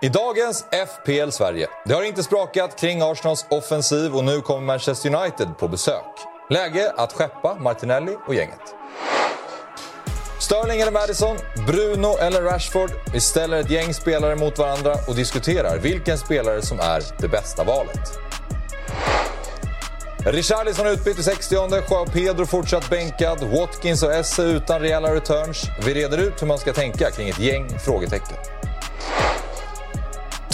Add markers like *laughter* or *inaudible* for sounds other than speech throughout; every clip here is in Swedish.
I dagens FPL Sverige. Det har inte sprakat kring Arsenals offensiv och nu kommer Manchester United på besök. Läge att skeppa Martinelli och gänget. Sterling eller Madison, Bruno eller Rashford. Vi ställer ett gäng spelare mot varandra och diskuterar vilken spelare som är det bästa valet. Richarlison utbytt i 60 Joao Pedro fortsatt bänkad. Watkins och Esse utan rejäla returns. Vi reder ut hur man ska tänka kring ett gäng frågetecken.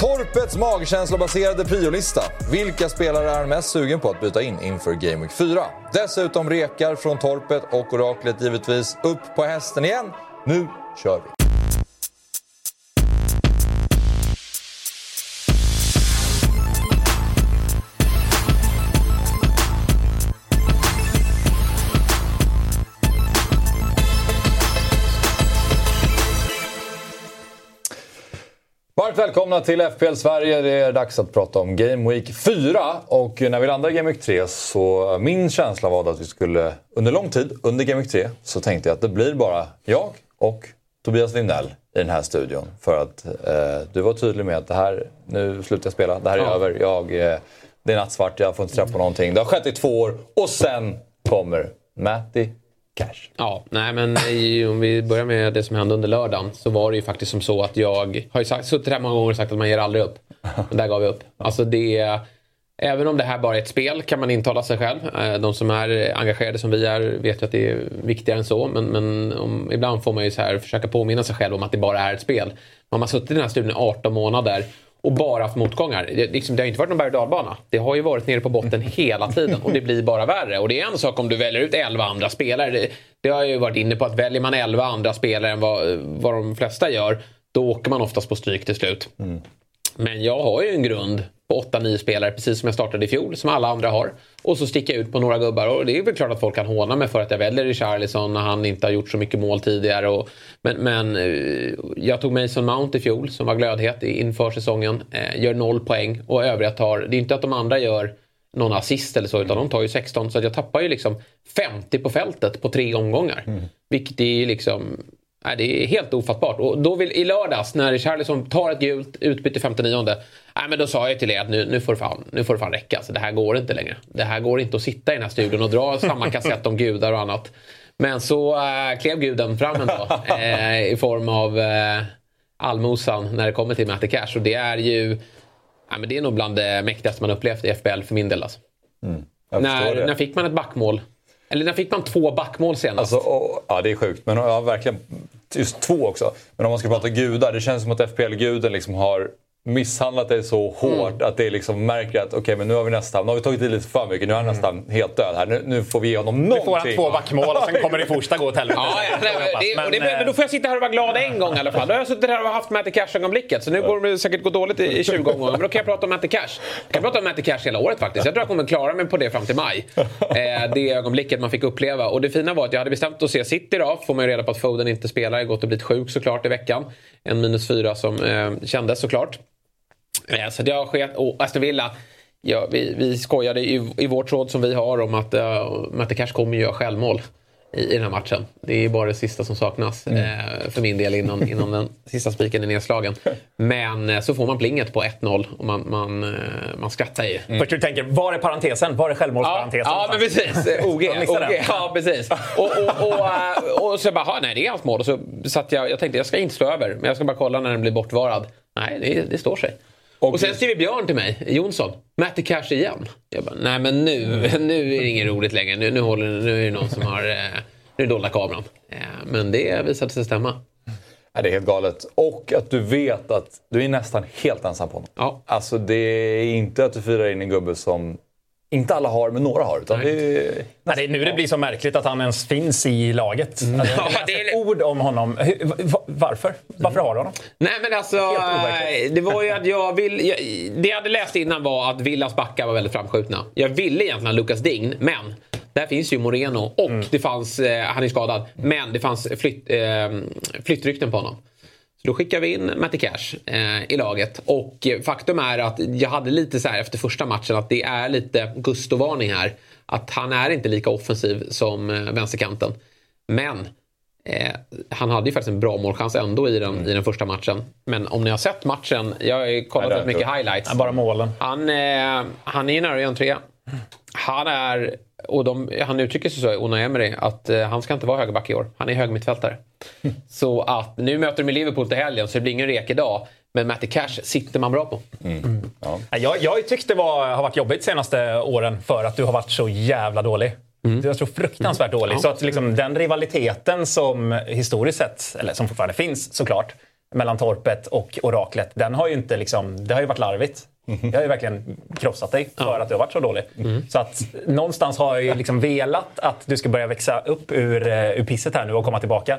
Torpets magkänslobaserade priolista. Vilka spelare är mest sugen på att byta in inför Game Week 4? Dessutom rekar från Torpet och Oraklet givetvis. Upp på hästen igen. Nu kör vi! Varmt välkomna till FPL Sverige. Det är dags att prata om Game Week 4. Och när vi landade i Game Week 3 så min känsla var att vi skulle under lång tid, under Game Week 3, så tänkte jag att det blir bara jag och Tobias Lindell i den här studion. För att eh, du var tydlig med att det här, nu slutar jag spela, det här är ja. över. Jag, eh, det är nattsvart, jag får inte träffa på någonting. Det har skett i två år och sen kommer Matti cash. Ja, nej men eh, om vi börjar med det som hände under lördagen så var det ju faktiskt som så att jag har ju sagt, suttit här många gånger och sagt att man ger aldrig upp. Men där gav vi upp. Alltså det Även om det här bara är ett spel kan man intala sig själv. Eh, de som är engagerade som vi är vet ju att det är viktigare än så. Men, men om, ibland får man ju så här försöka påminna sig själv om att det bara är ett spel. Man har suttit i den här studien i 18 månader och bara haft motgångar. Det, liksom, det har inte varit någon berg och Det har ju varit nere på botten hela tiden och det blir *laughs* bara värre. Och det är en sak om du väljer ut 11 andra spelare. Det, det har jag ju varit inne på att väljer man 11 andra spelare än vad, vad de flesta gör då åker man oftast på stryk till slut. Mm. Men jag har ju en grund på 8-9 spelare precis som jag startade i fjol, som alla andra har. Och så sticker jag ut på några gubbar och det är väl klart att folk kan håna mig för att jag väljer Richarlison när han inte har gjort så mycket mål tidigare. Och, men, men eh, jag tog Mason Mount i fjol som var glödhet inför säsongen. Eh, gör noll poäng och övriga tar, det är inte att de andra gör någon assist eller så utan de tar ju 16 så att jag tappar ju liksom 50 på fältet på tre omgångar. Mm. Vilket är liksom Nej, det är helt ofattbart. Och då vill, I lördags när Charlison tar ett gult utbyte 59 nej, men då sa jag till er att nu, nu, får det fan, nu får det fan räcka. Alltså, det här går inte längre. Det här går inte att sitta i den här studion och dra *laughs* samma kassett om gudar och annat. Men så äh, klev guden fram ändå äh, *laughs* i form av äh, allmosan när det kommer till Matte Cash. Och det är ju ja, men det är nog bland det mäktigaste man upplevt i FBL för min del. Alltså. Mm, när, när fick man ett backmål eller när fick man två backmål senast? Alltså, och, ja, det är sjukt. Men ja, verkligen just två också. Men om man ska prata gudar, det känns som att FPL-guden liksom har misshandlat dig så hårt mm. att det liksom märker att okej, okay, men nu har vi nästan, nu har vi tagit i lite för mycket, nu är han mm. nästan helt död här. Nu, nu får vi ge honom någonting. Nu får han två backmål och sen kommer det första gå åt helvete. Ja, ja, nej, men, det, men, men, då får jag sitta här och vara glad en gång i alla fall. Då har jag suttit här och haft Matty Cash-ögonblicket. Så nu går det säkert gå dåligt i, i 20 omgångar. Men då kan jag prata om Matty Cash. Jag kan prata om Matty Cash hela året faktiskt. Jag tror jag kommer klara mig på det fram till maj. Eh, det ögonblicket man fick uppleva. Och det fina var att jag hade bestämt att se City då. Får man ju reda på att Foden inte spelar. Jag gått och blivit sjuk såklart i veckan. En minus fyra som eh, kändes såklart. Eh, så jag sket, och Aston Villa, ja, vi, vi skojade i, i vårt råd som vi har om att uh, Matte Cash kommer göra självmål i, i den här matchen. Det är bara det sista som saknas mm. eh, för min del innan, innan den sista spiken är nedslagen. Men eh, så får man plinget på 1-0 och man, man, eh, man skrattar ju. Mm. Först du tänker, var är parentesen? Var är självmålsparentesen? Ja, ja men precis. OG. OG. *laughs* Ja, precis. Och, och, och, och, och så bara, nej det är hans mål. Och så satt jag, jag tänkte jag ska inte slå över, men jag ska bara kolla när den blir bortvarad. Nej, det, det står sig. Och, och sen skriver Björn till mig, Jonsson, Matti Cash igen. Jag bara, nej men nu, *laughs* nu är det inget roligt längre. Nu, nu, håller, nu är det någon som har, eh, nu dolda kameran. Eh, men det visade sig stämma. det är helt galet. Och att du vet att du är nästan helt ensam på honom. Ja. Alltså det är inte att du firar in en gubbe som inte alla har, men några har. Utan det är, Nej, det är nu det blir så märkligt att han ens finns i laget. Mm. Alltså, jag det är ord om honom. Varför? Varför har du honom? Nej men alltså, det var ju att jag vill... Jag, det jag hade läst innan var att Villas backar var väldigt framskjutna. Jag ville egentligen ha Lukas Dign, men där finns ju Moreno och mm. det fanns, eh, han är skadad, men det fanns flytt, eh, flyttrykten på honom. Så då skickar vi in Matty Cash eh, i laget. Och faktum är att jag hade lite så här efter första matchen att det är lite Gusto-varning här. Att han är inte lika offensiv som eh, vänsterkanten. Men Eh, han hade ju faktiskt en bra målchans ändå i den, mm. i den första matchen. Men om ni har sett matchen, jag har ju kollat rätt mycket highlights. Ja, bara målen. Han, eh, han är ju nära en trea. Han är, och de, han uttrycker sig så, Unai Emery, att eh, han ska inte vara högerback i år. Han är högermittfältare. *laughs* så att nu möter de Liverpool till helgen så det blir ingen rek idag. Men Matty Cash sitter man bra på. Mm. Mm. Ja. Jag, jag tyckte det var, har varit jobbigt de senaste åren för att du har varit så jävla dålig. Mm. Du är så fruktansvärt dålig. Ja. Så att liksom, den rivaliteten som historiskt sett, eller som fortfarande finns såklart, mellan Torpet och Oraklet, den har ju inte liksom, det har ju varit larvigt. Jag har ju verkligen krossat dig för att du har varit så dålig. Mm. Så att någonstans har jag ju liksom velat att du ska börja växa upp ur, uh, ur pisset här nu och komma tillbaka.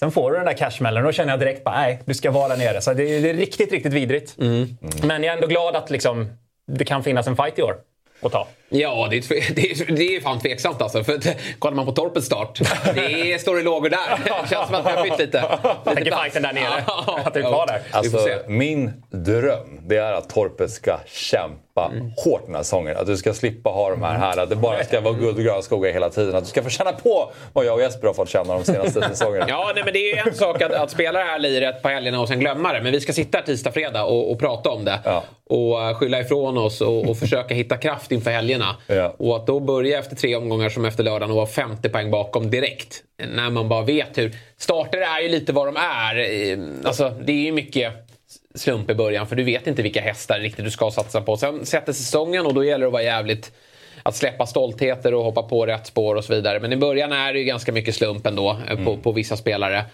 Sen får du den där cashmällen och då känner jag direkt bara nej, du ska vara där nere. Så det är, det är riktigt, riktigt vidrigt. Mm. Men jag är ändå glad att liksom, det kan finnas en fight i år att ta. Ja, det är, *laughs* det är, det är fan tveksamt alltså. För att, kollar man på Torpets start, *laughs* det står i lågor där. *laughs* Det känns som att vi har bytt lite. Jag tänker fighten där nere. att du är kvar där. Alltså, min dröm, det är att Torpet ska kämpa mm. hårt den här säsongen. Att du ska slippa ha de här, här att det bara ska vara guld och gröna skogar hela tiden. Att du ska få känna på vad jag och Jesper har fått känna de senaste säsongerna. Ja, nej, men det är ju en sak att, att spela det här liret på helgerna och sen glömma det. Men vi ska sitta tisdag, fredag och, och prata om det. Ja. Och uh, skylla ifrån oss och, och försöka hitta kraft inför helgerna. Ja. Och att då börja efter tre omgångar som efter lördagen och vara 50 poäng bakom direkt. När man bara vet hur... Starter är ju lite vad de är. Eh, alltså, det är ju mycket slump i början för du vet inte vilka hästar riktigt du ska satsa på. Sen sätter säsongen och då gäller det att vara jävligt att släppa stoltheter och hoppa på rätt spår och så vidare. Men i början är det ju ganska mycket slump ändå eh, mm. på, på vissa spelare.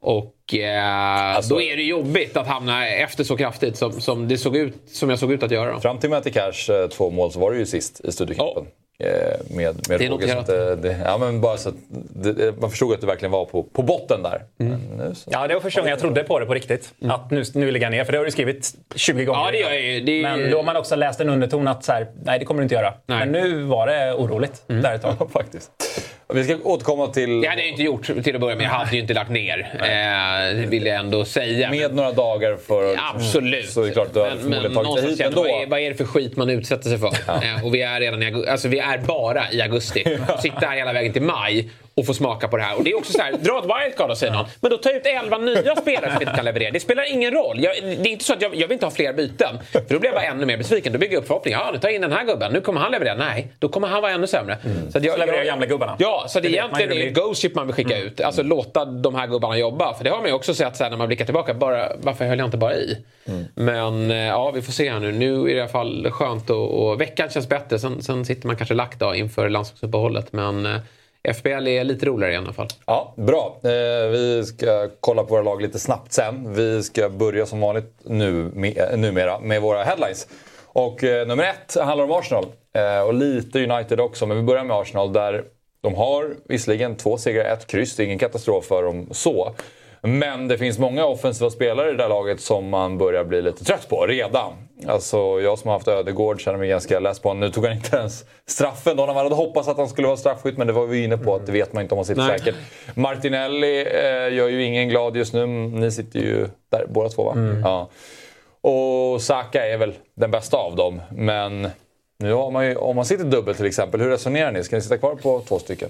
Och eh, alltså, då är det jobbigt att hamna efter så kraftigt som, som, det såg ut, som jag såg ut att göra. Då. Fram till Matti Cash eh, två mål så var det ju sist i Studiocupen. Oh. Eh, med, med det är noterat. Det, det, ja, men bara så det, man förstod att du verkligen var på, på botten där. Mm. Nu, ja, det var första gången jag trodde på det på riktigt. Mm. Att nu, nu lägger jag ner. För det har du skrivit 20 gånger. Ja, det gör jag ju. Det... Men då har man också läst en underton att så här, nej, det kommer du inte göra. Nej. Men nu var det oroligt mm. där ett tag. *laughs* faktiskt. Vi ska återkomma till... Det hade jag inte gjort till att börja med. Jag hade ju inte lagt ner. Eh, vill jag ändå säga. Med några dagar för... Absolut. Så är det klart du har men, men, tagit dig hit ändå. Vad är, vad är det för skit man utsätter sig för? Ja. Eh, och vi är redan i augusti. Alltså vi är bara i augusti. *laughs* Sitta här hela vägen till maj och få smaka på det här. Och det är också så här, dra ett wildcard säger någon. Men då ta ut 11 nya spelare som inte kan leverera. Det spelar ingen roll. Jag, det är inte så att jag, jag vill inte ha fler byten. För då blir jag bara ännu mer besviken. Då bygger jag upp förhoppningar. Ja, nu tar jag in den här gubben. Nu kommer han leverera. Nej, då kommer han vara ännu sämre. Mm. Så, att jag, så levererar gamla gubbarna. Ja, så det, det egentligen är ett Ghost man vill skicka mm. ut. Alltså låta de här gubbarna jobba. För det har man ju också sett så här, när man blickar tillbaka. Bara, varför höll jag inte bara i? Mm. Men eh, ja, vi får se här nu. Nu är det i alla fall skönt och, och veckan känns bättre. Sen, sen sitter man kanske lack då inför landslagsuppehållet. Men eh, FBL är lite roligare i alla fall. Ja, bra. Eh, vi ska kolla på våra lag lite snabbt sen. Vi ska börja som vanligt nu, med, eh, numera med våra headlines. Och eh, nummer ett handlar om Arsenal. Eh, och lite United också, men vi börjar med Arsenal där de har visserligen två segrar, ett kryss. Det är ingen katastrof för dem så. Men det finns många offensiva spelare i det här laget som man börjar bli lite trött på redan. Alltså jag som har haft Ödegård känner mig ganska less på honom. Nu tog han inte ens straffen då. Man hade hoppats att han skulle vara straffskytt men det var vi inne på att det vet man inte om han sitter Nej. säkert. Martinelli eh, gör ju ingen glad just nu. Ni sitter ju där båda två va? Mm. Ja. Och Saka är väl den bästa av dem. Men nu man ju, om man sitter dubbelt till exempel, hur resonerar ni? Ska ni sitta kvar på två stycken?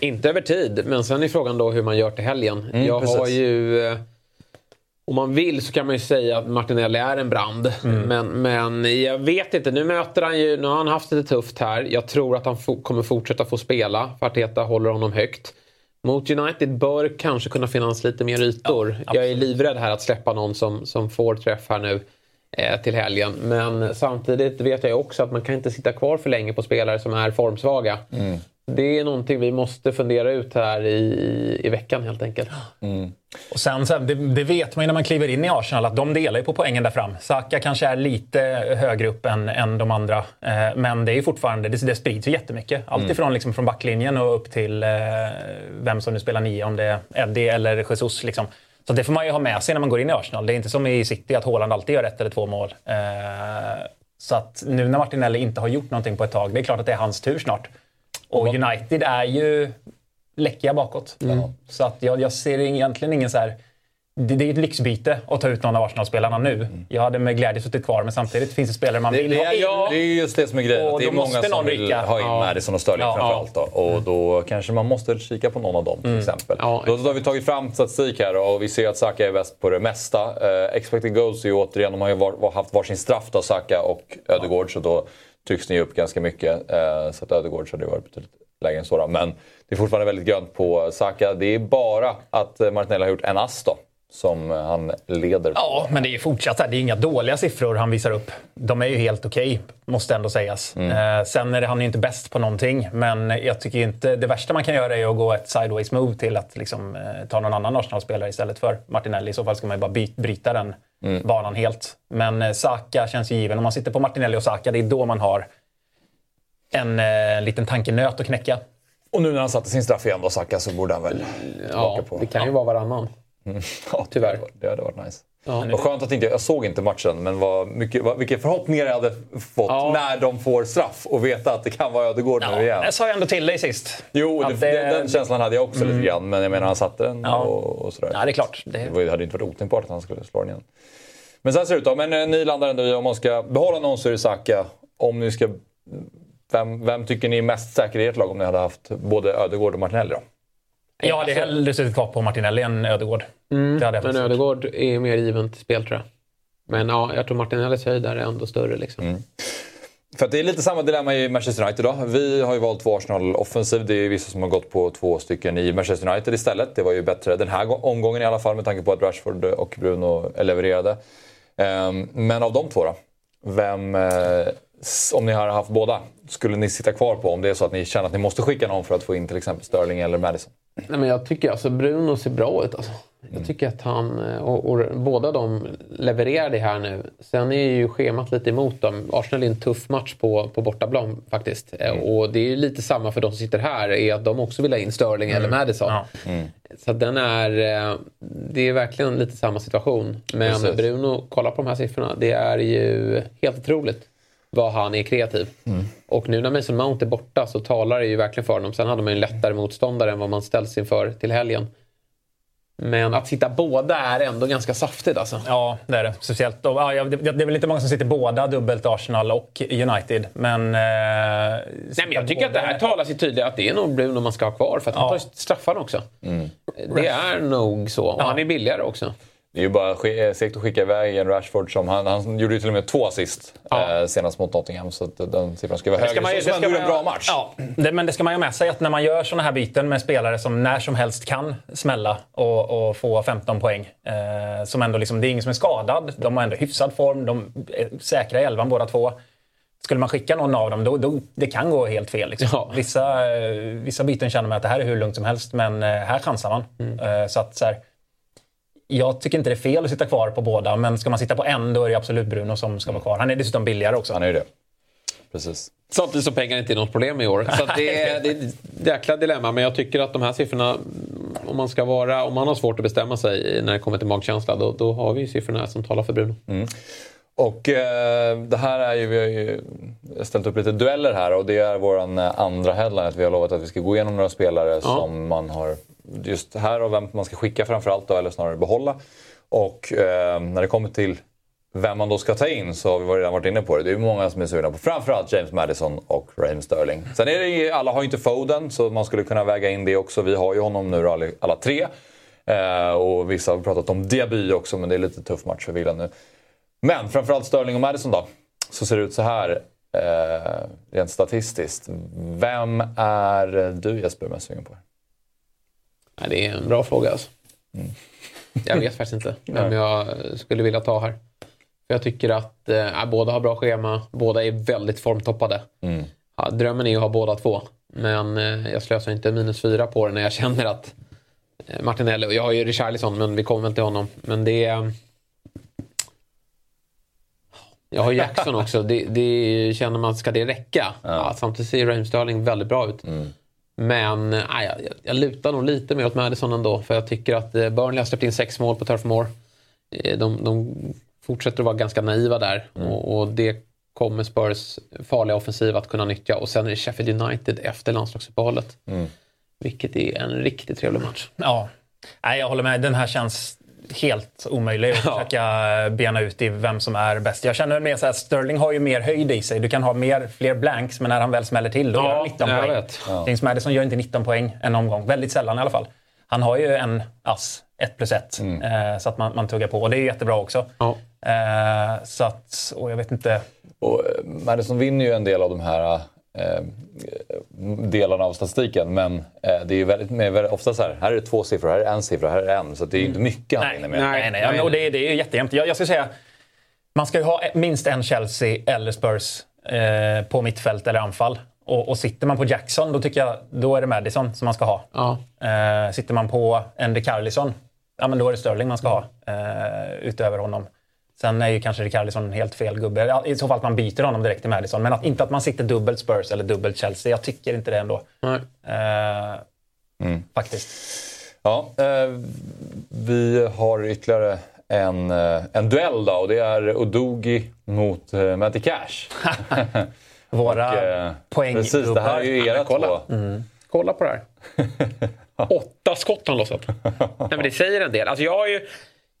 Inte över tid, men sen är frågan då hur man gör till helgen. Mm, jag precis. har ju... Eh, om man vill så kan man ju säga att Martinelli är en brand. Mm. Men, men jag vet inte. Nu möter han ju... Nu har han haft lite tufft här. Jag tror att han kommer fortsätta få spela. Arteta håller honom högt. Mot United bör kanske kunna finnas lite mer ytor. Ja, jag är livrädd här att släppa någon som, som får träff här nu eh, till helgen. Men samtidigt vet jag också att man kan inte sitta kvar för länge på spelare som är formsvaga. Mm. Det är någonting vi måste fundera ut här i, i veckan helt enkelt. Mm. Och sen, sen det, det, vet man ju när man kliver in i Arsenal att de delar ju på poängen där fram. Saka kanske är lite högre upp än, än de andra. Eh, men det är fortfarande, det, det sprids ju jättemycket. Alltifrån mm. liksom, från backlinjen och upp till eh, vem som nu spelar nio, om det är Eddie eller Jesus. Liksom. Så det får man ju ha med sig när man går in i Arsenal. Det är inte som i City att Haaland alltid gör ett eller två mål. Eh, så att nu när Martinelli inte har gjort någonting på ett tag, det är klart att det är hans tur snart. Och United är ju läckiga bakåt. Mm. Så att jag, jag ser egentligen ingen så här det, det är ett lyxbyte att ta ut någon av Arsenal-spelarna nu. Mm. Jag hade med glädje suttit kvar, men samtidigt finns det spelare man Det, vill det, ha in. är, det är just det som är grejen. Och Det är många som vill rycka. ha in Ja. Madison och Sterling Ja. framförallt. Då. Och då kanske man måste kika på någon av dem till exempel. Ja, då, då har vi tagit fram statistik här och vi ser att Saka är bäst på det mesta. Eh, expected goals är ju återigen, de har ju var, var, haft varsin straff då, Saka och Ödegård. Så då Tycks ni upp ganska mycket. Eh, så att Ödegård hade varit betydligt lägre än så. Då. Men det är fortfarande väldigt grönt på Saka. Det är bara att eh, Martinelli har gjort en ass då, som eh, han leder på. Ja, men det är fortsatt Det är inga dåliga siffror han visar upp. De är ju helt okej, måste ändå sägas. Mm. Eh, sen är det, han är ju inte bäst på någonting, men jag tycker inte... Det värsta man kan göra är att gå ett sideways move till att liksom, eh, ta någon annan Arsenal-spelare istället för Martinelli. I så fall ska man ju bara by, bryta den Mm. banan helt. Men eh, Saka känns ju given. Om man sitter på Martinelli och Saka, det är då man har en eh, liten tankenöt att knäcka. Och nu när han satte sin straff igen då, Saka, så borde han väl Ja, på... det kan ju vara varannan. *laughs* Ja, Tyvärr. Det hade varit nice. Ja. Vad skönt att inte, jag såg inte matchen, men vad mycket, vad, vilka förhoppningar jag hade fått Ja. när de får straff och veta att det kan vara Ödegård nu igen. Jag sa ju ändå till dig sist. Jo, det, det- Mm. den känslan hade jag också lite grann, men jag menar han satte den Ja. och, och sådär. Ja, det är klart. Det- Det hade inte varit otänkbart att han skulle slå den igen. Men så här ser det ut då. Men eh, ni landar ändå i om man ska behålla någon så är det Saka. Om ni ska... Vem, vem tycker ni är mest säker i ert lag om ni hade haft både Ödegård och Martinelli då? Jag hade hellre suttit kvar på Martinelli än Ödegård. det hade jag Men. Ödegård är mer given till spel tror jag. Men ja, jag tror Martinellis höjd är ändå större. Liksom. För att det är lite samma dilemma i Manchester United då. Vi har ju valt två Arsenal offensiv. Det är vissa som har gått på två stycken i Manchester United istället. Det var ju bättre den här gå- omgången i alla fall med tanke på att Rashford och Bruno levererade. Ehm, Men av de två då? Vem, eh, om ni har haft båda, skulle ni sitta kvar på om det är så att ni känner att ni måste skicka någon för att få in till exempel Sterling eller Madison? Nej, men jag tycker alltså Bruno ser bra ut. Alltså. Jag tycker att han eh, och, och båda de levererar det här nu. Sen är ju schemat lite emot dem. Arsenal är en tuff match på, på bortaplan faktiskt. Eh, Och det är ju lite samma för de som sitter här. är att De också vill ha in Sterling eller Madison. Ja. Så att den är... eh, Det är verkligen lite samma situation. Men Precis. Bruno, kolla på de här siffrorna. Det är ju helt otroligt vad han är kreativ. Och nu när Mason Mount är borta så talar det ju verkligen för honom. Sen hade man ju en lättare motståndare än vad man ställs inför till helgen. Men att sitta båda är ändå ganska saftigt alltså. Ja, det är det. Speciellt. Ja, det, är väl inte många som sitter båda dubbelt Arsenal och United. Men... Eh, Nej, men jag tycker att det här talar sig tydligt att det är nog Bruno man ska ha kvar. För att han Ja. tar ju straffarna också. Det är nog så. Och han är billigare också. Det är ju bara eh, segt att skicka iväg en Rashford som han, han gjorde ju till och med två assist Ja. eh, senast mot Nottingham. Så att den siffran ska vara högre. man, så man, gjorde en bra match. Ja, det, men det ska man ju med sig att när man gör såna här byten med spelare som när som helst kan smälla och, och få 15 poäng. Eh, som ändå liksom, det är ingen som är skadad. De har ändå hyfsad form. De är säkra i elvan båda två. Skulle man skicka någon av dem, då, då, det kan gå helt fel. Liksom. Ja. Vissa, eh, vissa byten känner man att det här är hur lugnt som helst, men eh, här chansar man. Mm. Eh, så att, så här, jag tycker inte det är fel att sitta kvar på båda, men ska man sitta på en då är det absolut Bruno som ska vara kvar. Han är dessutom billigare också. Han är ju det. Precis. Samtidigt som pengar inte är något problem i år. Så att det, är, det är ett jäkla dilemma. Men jag tycker att de här siffrorna, om man ska vara, om man har svårt att bestämma sig när det kommer till magkänsla, då, då har vi ju siffrorna som talar för Bruno. Och eh, det här är ju, vi har ju ställt upp lite dueller här och det är vår andra headline. Att vi har lovat att vi ska gå igenom några spelare som man har just här och vem man ska skicka framförallt då, eller snarare behålla. Och eh, när det kommer till vem man då ska ta in så har vi redan varit inne på det. Det är många som är sugna på framförallt James Madison och Raheem Sterling. Sen är det ju, alla har ju inte Foden så man skulle kunna väga in det också. Vi har ju honom nu då, alla, alla tre. Eh, och vissa har pratat om Diaby också men det är lite tuff match för Villa nu. Men framförallt Sterling och Madison då. Så ser det ut så här eh, rent statistiskt. Vem är du Jesper mest sugen på? Nej, det är en bra fråga alltså. *laughs* Jag vet faktiskt inte vem jag skulle vilja ta här. För Jag tycker att eh, båda har bra schema, båda är väldigt formtoppade. Ja, drömmen är att ha båda två. Men eh, jag slösar inte minus fyra på det när jag *laughs* känner att eh, Martinelli, och jag har ju Richarlison men vi kommer väl till honom. Men det är... Jag har Jackson också. Det, det känner man, ska det räcka? Ja. samtidigt ser Raheem Sterling väldigt bra ut. Men nej, jag, jag lutar nog lite mer åt Madison ändå. För jag tycker att eh, Burnley har släppt in sex mål på Turf Moor. Eh, De, de fortsätter att vara ganska naiva där. Och, och det kommer Spurs farliga offensiv att kunna nyttja. Och sen är det Sheffield United efter landslagsuppehållet. Vilket är en riktigt trevlig match. Ja. Nej, jag håller med. Den här känns helt omöjlig att försöka bena ut i vem som är bäst. Jag känner mer så här, Sterling har ju mer höjd i sig. Du kan ha mer, fler blanks, men när han väl smäller till då Ja, gör han 19 jag poäng. vet. Ja. James Madison gör inte 19 poäng en omgång. Väldigt sällan i alla fall. Han har ju en ass, 1 plus 1, eh, så att man, man tuggar på. Och det är ju jättebra också. Ja. Eh, så att, och jag vet inte. Och eh, Madison vinner ju en del av de här eh, delarna av statistiken. Men eh, det är ju väldigt, väldigt ofta så här, här är det två siffror, här är en siffra, här är en. Så det är ju inte mycket han Nej, vinner med. nej, nej. Men, och det, är- det är ju jättejämnt. Jag, jag skulle säga, man ska ju ha minst en Chelsea eller Spurs eh, på mittfält eller anfall. Och, och sitter man på Jackson, då tycker jag då är det Madison som man ska ha. Ja. Eh, sitter man på en Carlison, ja men då är det Sterling man ska ha eh, utöver honom. Sen är ju kanske Rikarlison en helt fel gubbe. Ja, I så fall att man byter honom direkt till Madison. Men att, inte att man sitter dubbelt Spurs eller dubbelt Chelsea. Jag tycker inte det ändå. Nej. Eh, Faktiskt. Ja, eh, vi har ytterligare en, eh, en duell då och det är Odogi mot eh, Matty Cash. *laughs* Våra Och, eh, poänggubbar. Precis, det här är ju era kolla. två. Kolla på det här. *laughs* Åtta skott han lossat. *laughs* Nej, men det säger en del. Alltså jag har ju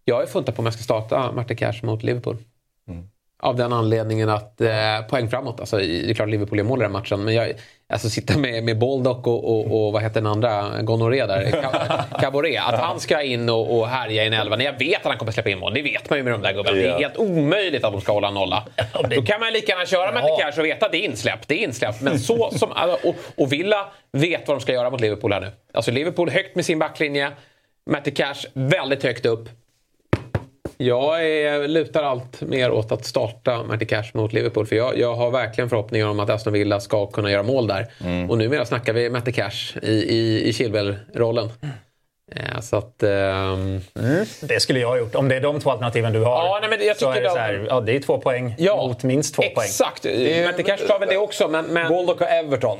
jag har funtat på om jag ska starta Martin Cash mot Liverpool. Av den anledningen att eh, poäng framåt. Alltså, det är klart Liverpool gör mål i den matchen. Men jag, alltså, sitta med, med Baldock och, och, och vad heter den andra? Gonoré där. *laughs* Ca- Caboret. Att han ska in och, och härja i en elva. När jag vet att han kommer släppa in mål. Det vet man ju med de där gubbarna. Det är helt omöjligt att de ska hålla nolla. Då kan man lika gärna köra Martin Cash och veta att det är insläppt. Det är insläppt. Men så som, och, och Villa vet vad de ska göra mot Liverpool här nu. Alltså Liverpool högt med sin backlinje. Matty Cash väldigt högt upp. Jag är, lutar allt mer åt att starta Marty Cash mot Liverpool. För jag, jag har verkligen förhoppningar om att Aston Villa ska kunna göra mål där. Och numera snackar vi Marty Cash i, i, i Chilwell-rollen. Eh, så att... ehm, Det skulle jag ha gjort. Om det är de två alternativen du har. Ja, nej, men jag så tycker är det, de- så här, ja, det är två poäng ja, mot minst två poäng. Exakt! Marty Cash tar väl det också, men... men Baldock och Everton.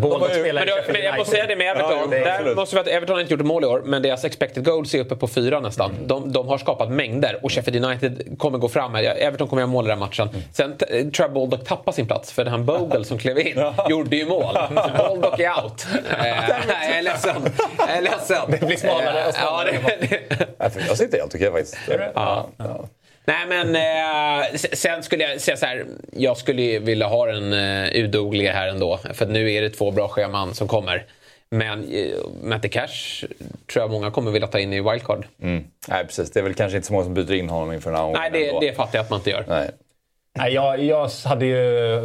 Har ju- spelar men, då, men jag måste säga det med Everton. Ja, jo, Där måste vi att Everton har inte gjort mål i år, men deras expected goals är uppe på fyra nästan. De, de har skapat mängder och Sheffield United kommer gå fram här. Everton kommer göra mål i den matchen. Sen t- tror jag Baldock tappar sin plats, för han Bogle som klev in *laughs* gjorde ju mål. *laughs* Baldock är out. *laughs* Eh, jag är ledsen. Jag är ledsen. Det blir smalare och smalare. Ja, det, det. Jag tycker- helt okej faktiskt. Ja. Nej men eh, sen skulle jag säga så här. Jag skulle ju vilja ha den eh, udogliga här ändå. För att nu är det två bra scheman som kommer. Men eh, Matte Cash tror jag många kommer vilja ta in i wildcard. Mm. Nej, precis. Det är väl kanske inte så många som byter in honom inför den här Nej, det, ändå. det fattar jag att man inte gör. Nej. Nej, jag, jag hade ju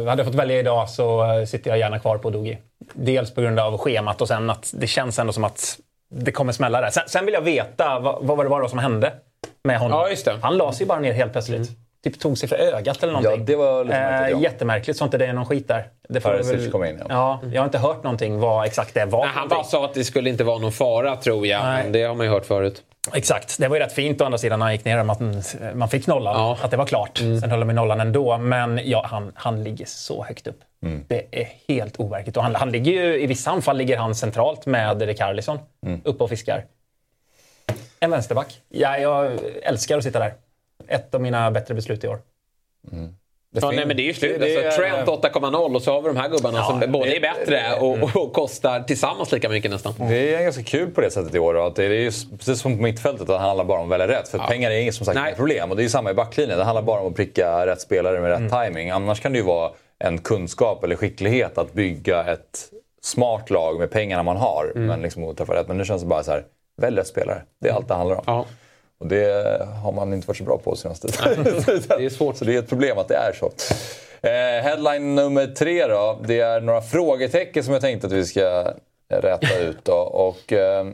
hade jag fått välja idag så eh, sitter jag gärna kvar på Dogi. Dels på grund av schemat och sen att det känns ändå som att det kommer smälla där. Sen, sen vill jag veta vad, vad det var då som hände med honom. Ja, just det. Han la sig bara ner helt plötsligt. Typ tog sig för ögat eller någonting. Ja, det var lite märkligt, ja. eh, Jättemärkligt, så inte det är någon skit där. Det får väl- kom in, ja. ja. Jag har inte hört någonting vad exakt det var. Nej, han bara sa att det skulle inte vara någon fara tror jag. Nej. Men det har man ju hört förut. Exakt. Det var ju rätt fint å andra sidan när han gick ner att man, man fick nollan. Ja. Mm. Att det var klart. Sen höll de i nollan ändå. Men ja, han, han ligger så högt upp. Mm. Det är helt overkligt. Och han, han ligger ju, I vissa anfall ligger han centralt med Rikarlison. Mm. Uppe och fiskar. En vänsterback. Ja, jag älskar att sitta där. Ett av mina bättre beslut i år. Det Ja, nej, men det är ju slut. det- det alltså, Trent 8,0 och så har vi de här gubbarna Ja, som både är bättre och, och kostar tillsammans lika mycket nästan. Det är ganska kul på det sättet i år. då, Att det är ju precis som på mittfältet, att det handlar bara om att välja rätt. För pengar är inget som sagt inget problem. Och det är ju samma i backlinjen. Det handlar bara om att pricka rätt spelare med rätt timing. Annars kan det ju vara en kunskap eller skicklighet att bygga ett smart lag med pengarna man har. Men liksom att träffa rätt. Men nu känns det bara så här, välj rätt spelare. Det är allt det handlar om. Ja. Och det har man inte varit så bra på senaste tiden. *laughs* det är svårt. Så det är ett problem att det är så. Eh, headline nummer tre då. Det är några frågetecken som jag tänkte att vi ska räta ut. Då. Och, eh,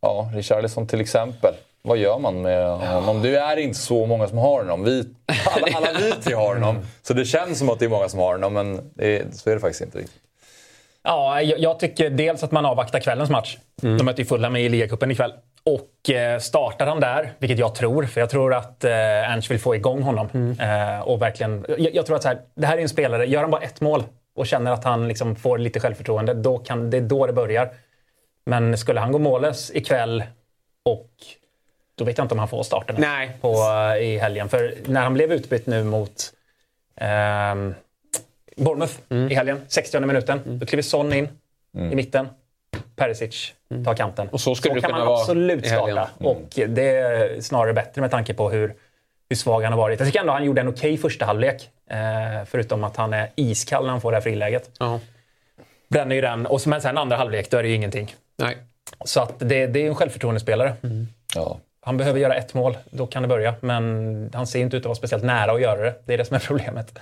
ja, Richarlison till exempel. Vad gör man med honom? Det är inte så många som har honom. Vi, alla, alla vi tre har honom. *laughs* Så det känns som att det är många som har honom, men det, är- så är det faktiskt inte riktigt. Ja, jag, jag tycker dels att man avvaktar kvällens match. Mm. De möter ju Fulham i ligacupen ikväll. Och eh, startar han där, vilket jag tror, för jag tror att eh, Ernst vill få igång honom. Mm. Eh, och verkligen, jag, jag tror att så här, det här är en spelare, gör han bara ett mål och känner att han liksom får lite självförtroende, då kan, det är då det börjar. Men skulle han gå mållös ikväll och då vet jag inte om han får starten. På, eh, i helgen. För när han blev utbytt nu mot ehm, Bournemouth Mm. i helgen, 60 minuten, då kliver Son in i mitten. Perisic tar kanten. Och så skulle det kan kunna man vara absolut starta. Och det är snarare bättre med tanke på hur, hur svag han har varit. Jag tycker ändå han gjorde en okej första halvlek. Eh, förutom att han är iskall när han får det här friläget. Ja. Bränner ju den. Och men sen andra halvlek, då är det ju ingenting. Nej. Så att det, det är en självförtroendespelare. Ja. Han behöver göra ett mål, då kan det börja. Men han ser inte ut att vara speciellt nära att göra det. Det är det som är problemet.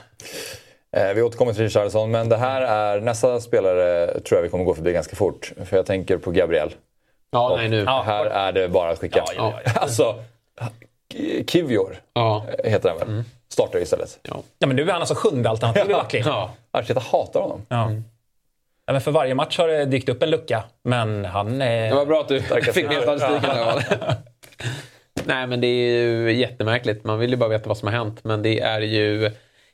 Eh, vi återkommer till Richarlison, men det här är nästa spelare tror jag vi kommer gå förbi ganska fort. För jag tänker på Gabriel. Ja, nej nu. Ja. Här är det bara att skicka. Ja, ja, ja. *laughs* Alltså, Kivior Ja. heter han väl? Startar istället. Ja. Ja, men nu är han alltså sjunde alternativ i backlinjen. ja. Arteta hatar honom. Ja. Ja, men för varje match har det dykt upp en lucka, men han är... Det var bra att du fick med statistiken. *laughs* Nej, men det är ju jättemärkligt. Man vill ju bara veta vad som har hänt. Men det är ju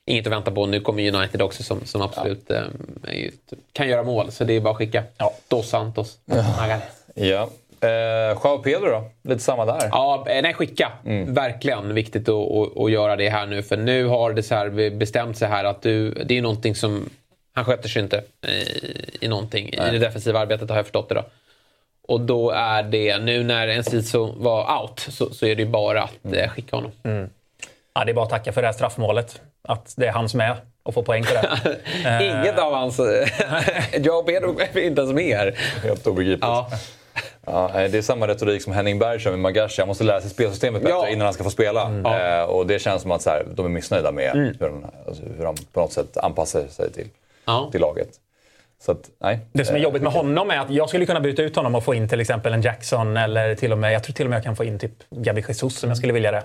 inget att vänta på. Nu kommer United också som, som absolut eh, är ju- kan göra mål. Så det är bara att skicka. Ja. Dos Santos. Magares. Ja. Eh, Joao Pedro då? Lite samma där. Ja, eh, nej skicka. Verkligen viktigt att, att, att göra det här nu. För nu har det så här bestämt sig här att du, det är någonting som... Han sköter sig inte i, i någonting. I det defensiva arbetet har jag förstått det då. Och då är det, nu när Enciso var out, så, så är det ju bara att eh, skicka honom. Ja, det är bara att tacka för det här straffmålet. Att det är han som är och får poäng på det. *laughs* Inget av hans... *laughs* jag och Pedro är inte ens med här. Helt obegripligt. Ja. Ja, eh, det är samma retorik som Henning Berg kör med Magashi. Han måste lära sig spelsystemet bättre Ja. innan han ska få spela. Eh, och det känns som att så här, de är missnöjda med hur, de, alltså, hur de på något sätt anpassar sig till, Ja. till laget. Så att, nej. Det som är Eh, jobbigt med honom är att jag skulle kunna byta ut honom och få in till exempel en Jackson eller till och med, jag tror till och med jag kan få in typ Gabi Jesus om jag skulle vilja det.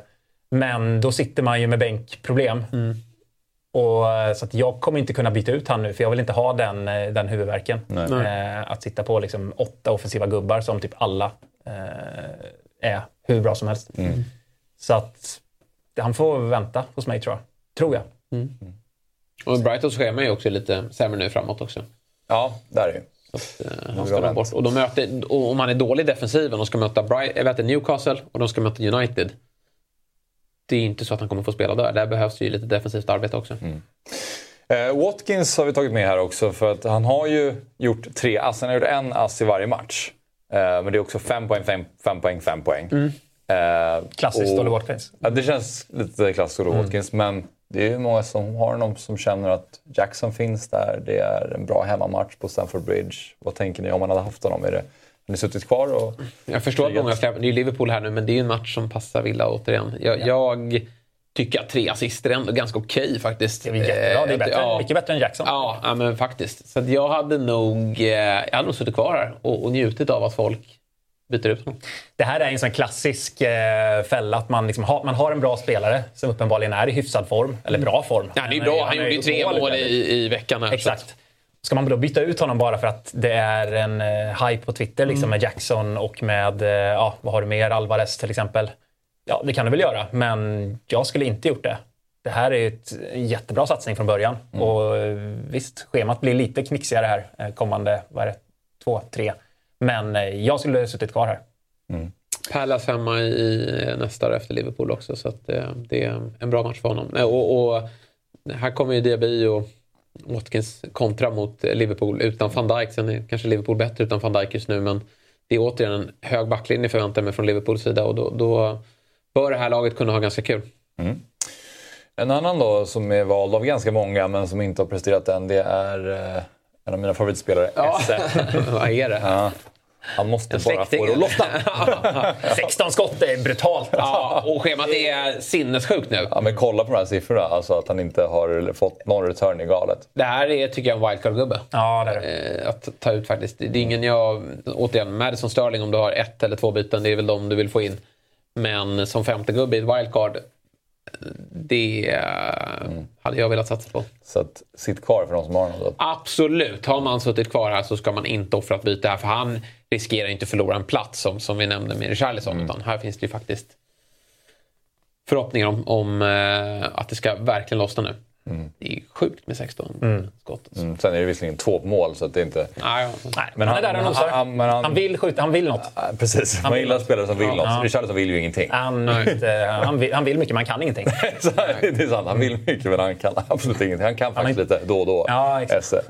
Men då sitter man ju med bänkproblem. Och, eh, så att jag kommer inte kunna byta ut han nu för jag vill inte ha den, eh, den huvudvärken. Eh, att sitta på liksom åtta offensiva gubbar som typ alla eh, är hur bra som helst. Så att han får vänta hos mig tror jag. Tror jag. Och Brightons schema är ju också lite sämre nu framåt också. Ja, där är det ju. Så att, eh, han ska bort. Och, de möter, och om han är dålig i defensiven och ska möta Bright, jag vet, inte, Newcastle och de ska möta United. Det är inte så att han kommer få spela där. Där behövs ju lite defensivt arbete också. Eh, Watkins har vi tagit med här också för att han har ju gjort tre ass. Han har gjort en ass i varje match. Eh, men det är också fem poäng, fem, fem poäng, fem poäng. Eh, Klassiskt Olly Watkins. Ja, det känns lite klassiskt Olly Watkins. Men det är ju många som har honom som känner att Jackson finns där. Det är en bra hemmamatch på Stamford Bridge. Vad tänker ni om man hade haft honom? Är det, har ni suttit kvar? Och... Jag förstår att många släpper. Det är Liverpool här nu, men det är ju en match som passar Villa återigen. Jag, jag tycker att tre assister är ändå ganska okej faktiskt. Det är jättebra. Det är Eh, bättre, ja. mycket bättre än Jackson. Ja, ja, men faktiskt. Så jag hade nog eh, jag hade nog suttit kvar här och, och njutit av att folk byter ut honom. Det här är en sån klassisk eh, fälla att man, liksom har, man har en bra spelare som uppenbarligen är i hyfsad form. Eller bra form. Ja, det är Han bra. Han är gjorde ju tre mål i, i veckan. Här, Exakt. Ska man då byta ut honom bara för att det är en eh, hype på Twitter liksom, med Jackson och med, eh, ja, vad har du mer, Alvarez till exempel. Ja, det kan du väl göra, men jag skulle inte gjort det. Det här är ett, en jättebra satsning från början. Och eh, visst, schemat blir lite knixigare här eh, kommande, vad är det, två, tre. Men eh, jag skulle ha suttit kvar här. Palace hemma i nästa år efter Liverpool också. Så att, det är en bra match för honom. Och, och här kommer ju Diaby och Watkins kontra mot Liverpool utan van Dijk. Sen är kanske Liverpool bättre utan van Dijk just nu. Men det är återigen en hög backlinje förväntar jag mig från Liverpools sida. Och då, då bör det här laget kunna ha ganska kul. En annan då som är vald av ganska många men som inte har presterat än. Det är eh, en av mina favoritspelare, Esse. *laughs* Vad är det? Ja. Han måste bara få det att lossna. *laughs* 16 skott är brutalt. Ja, och schemat är sinnessjukt nu. Ja, men kolla på de här siffrorna. Alltså att han inte har fått någon return i galet. Det här är, tycker jag, en wildcard-gubbe. Ja, det är det. eh, att ta ut faktiskt. Det är ingen jag... Återigen, Madison Sterling om du har ett eller två byten, det är väl de du vill få in. Men som femte gubbe i ett wildcard, det eh, hade jag velat satsa på. Så att, sitt kvar för de som har. Då. Absolut, har man suttit kvar här så ska man inte offra ett byte här. För han riskerar inte förlora en plats som, som vi nämnde med Richarlison. Utan här finns det ju faktiskt förhoppningar om, om eh, att det ska verkligen lossna nu. Det är sjukt med 16 skott. alltså. Mm, sen är det visserligen två mål så att det är inte... Ja, ja. Nej, Men han, är han- där och nosar. han- han- han- han vill skjuta, han vill något. Ja, Precis, man gillar spelare som vill något. Richarlison vill ju ingenting. Han, han, vill, han vill mycket, men han kan ingenting. *laughs* Så det är sant, han vill mycket men han kan absolut ingenting. Han kan faktiskt lite då och då. Ja, exakt.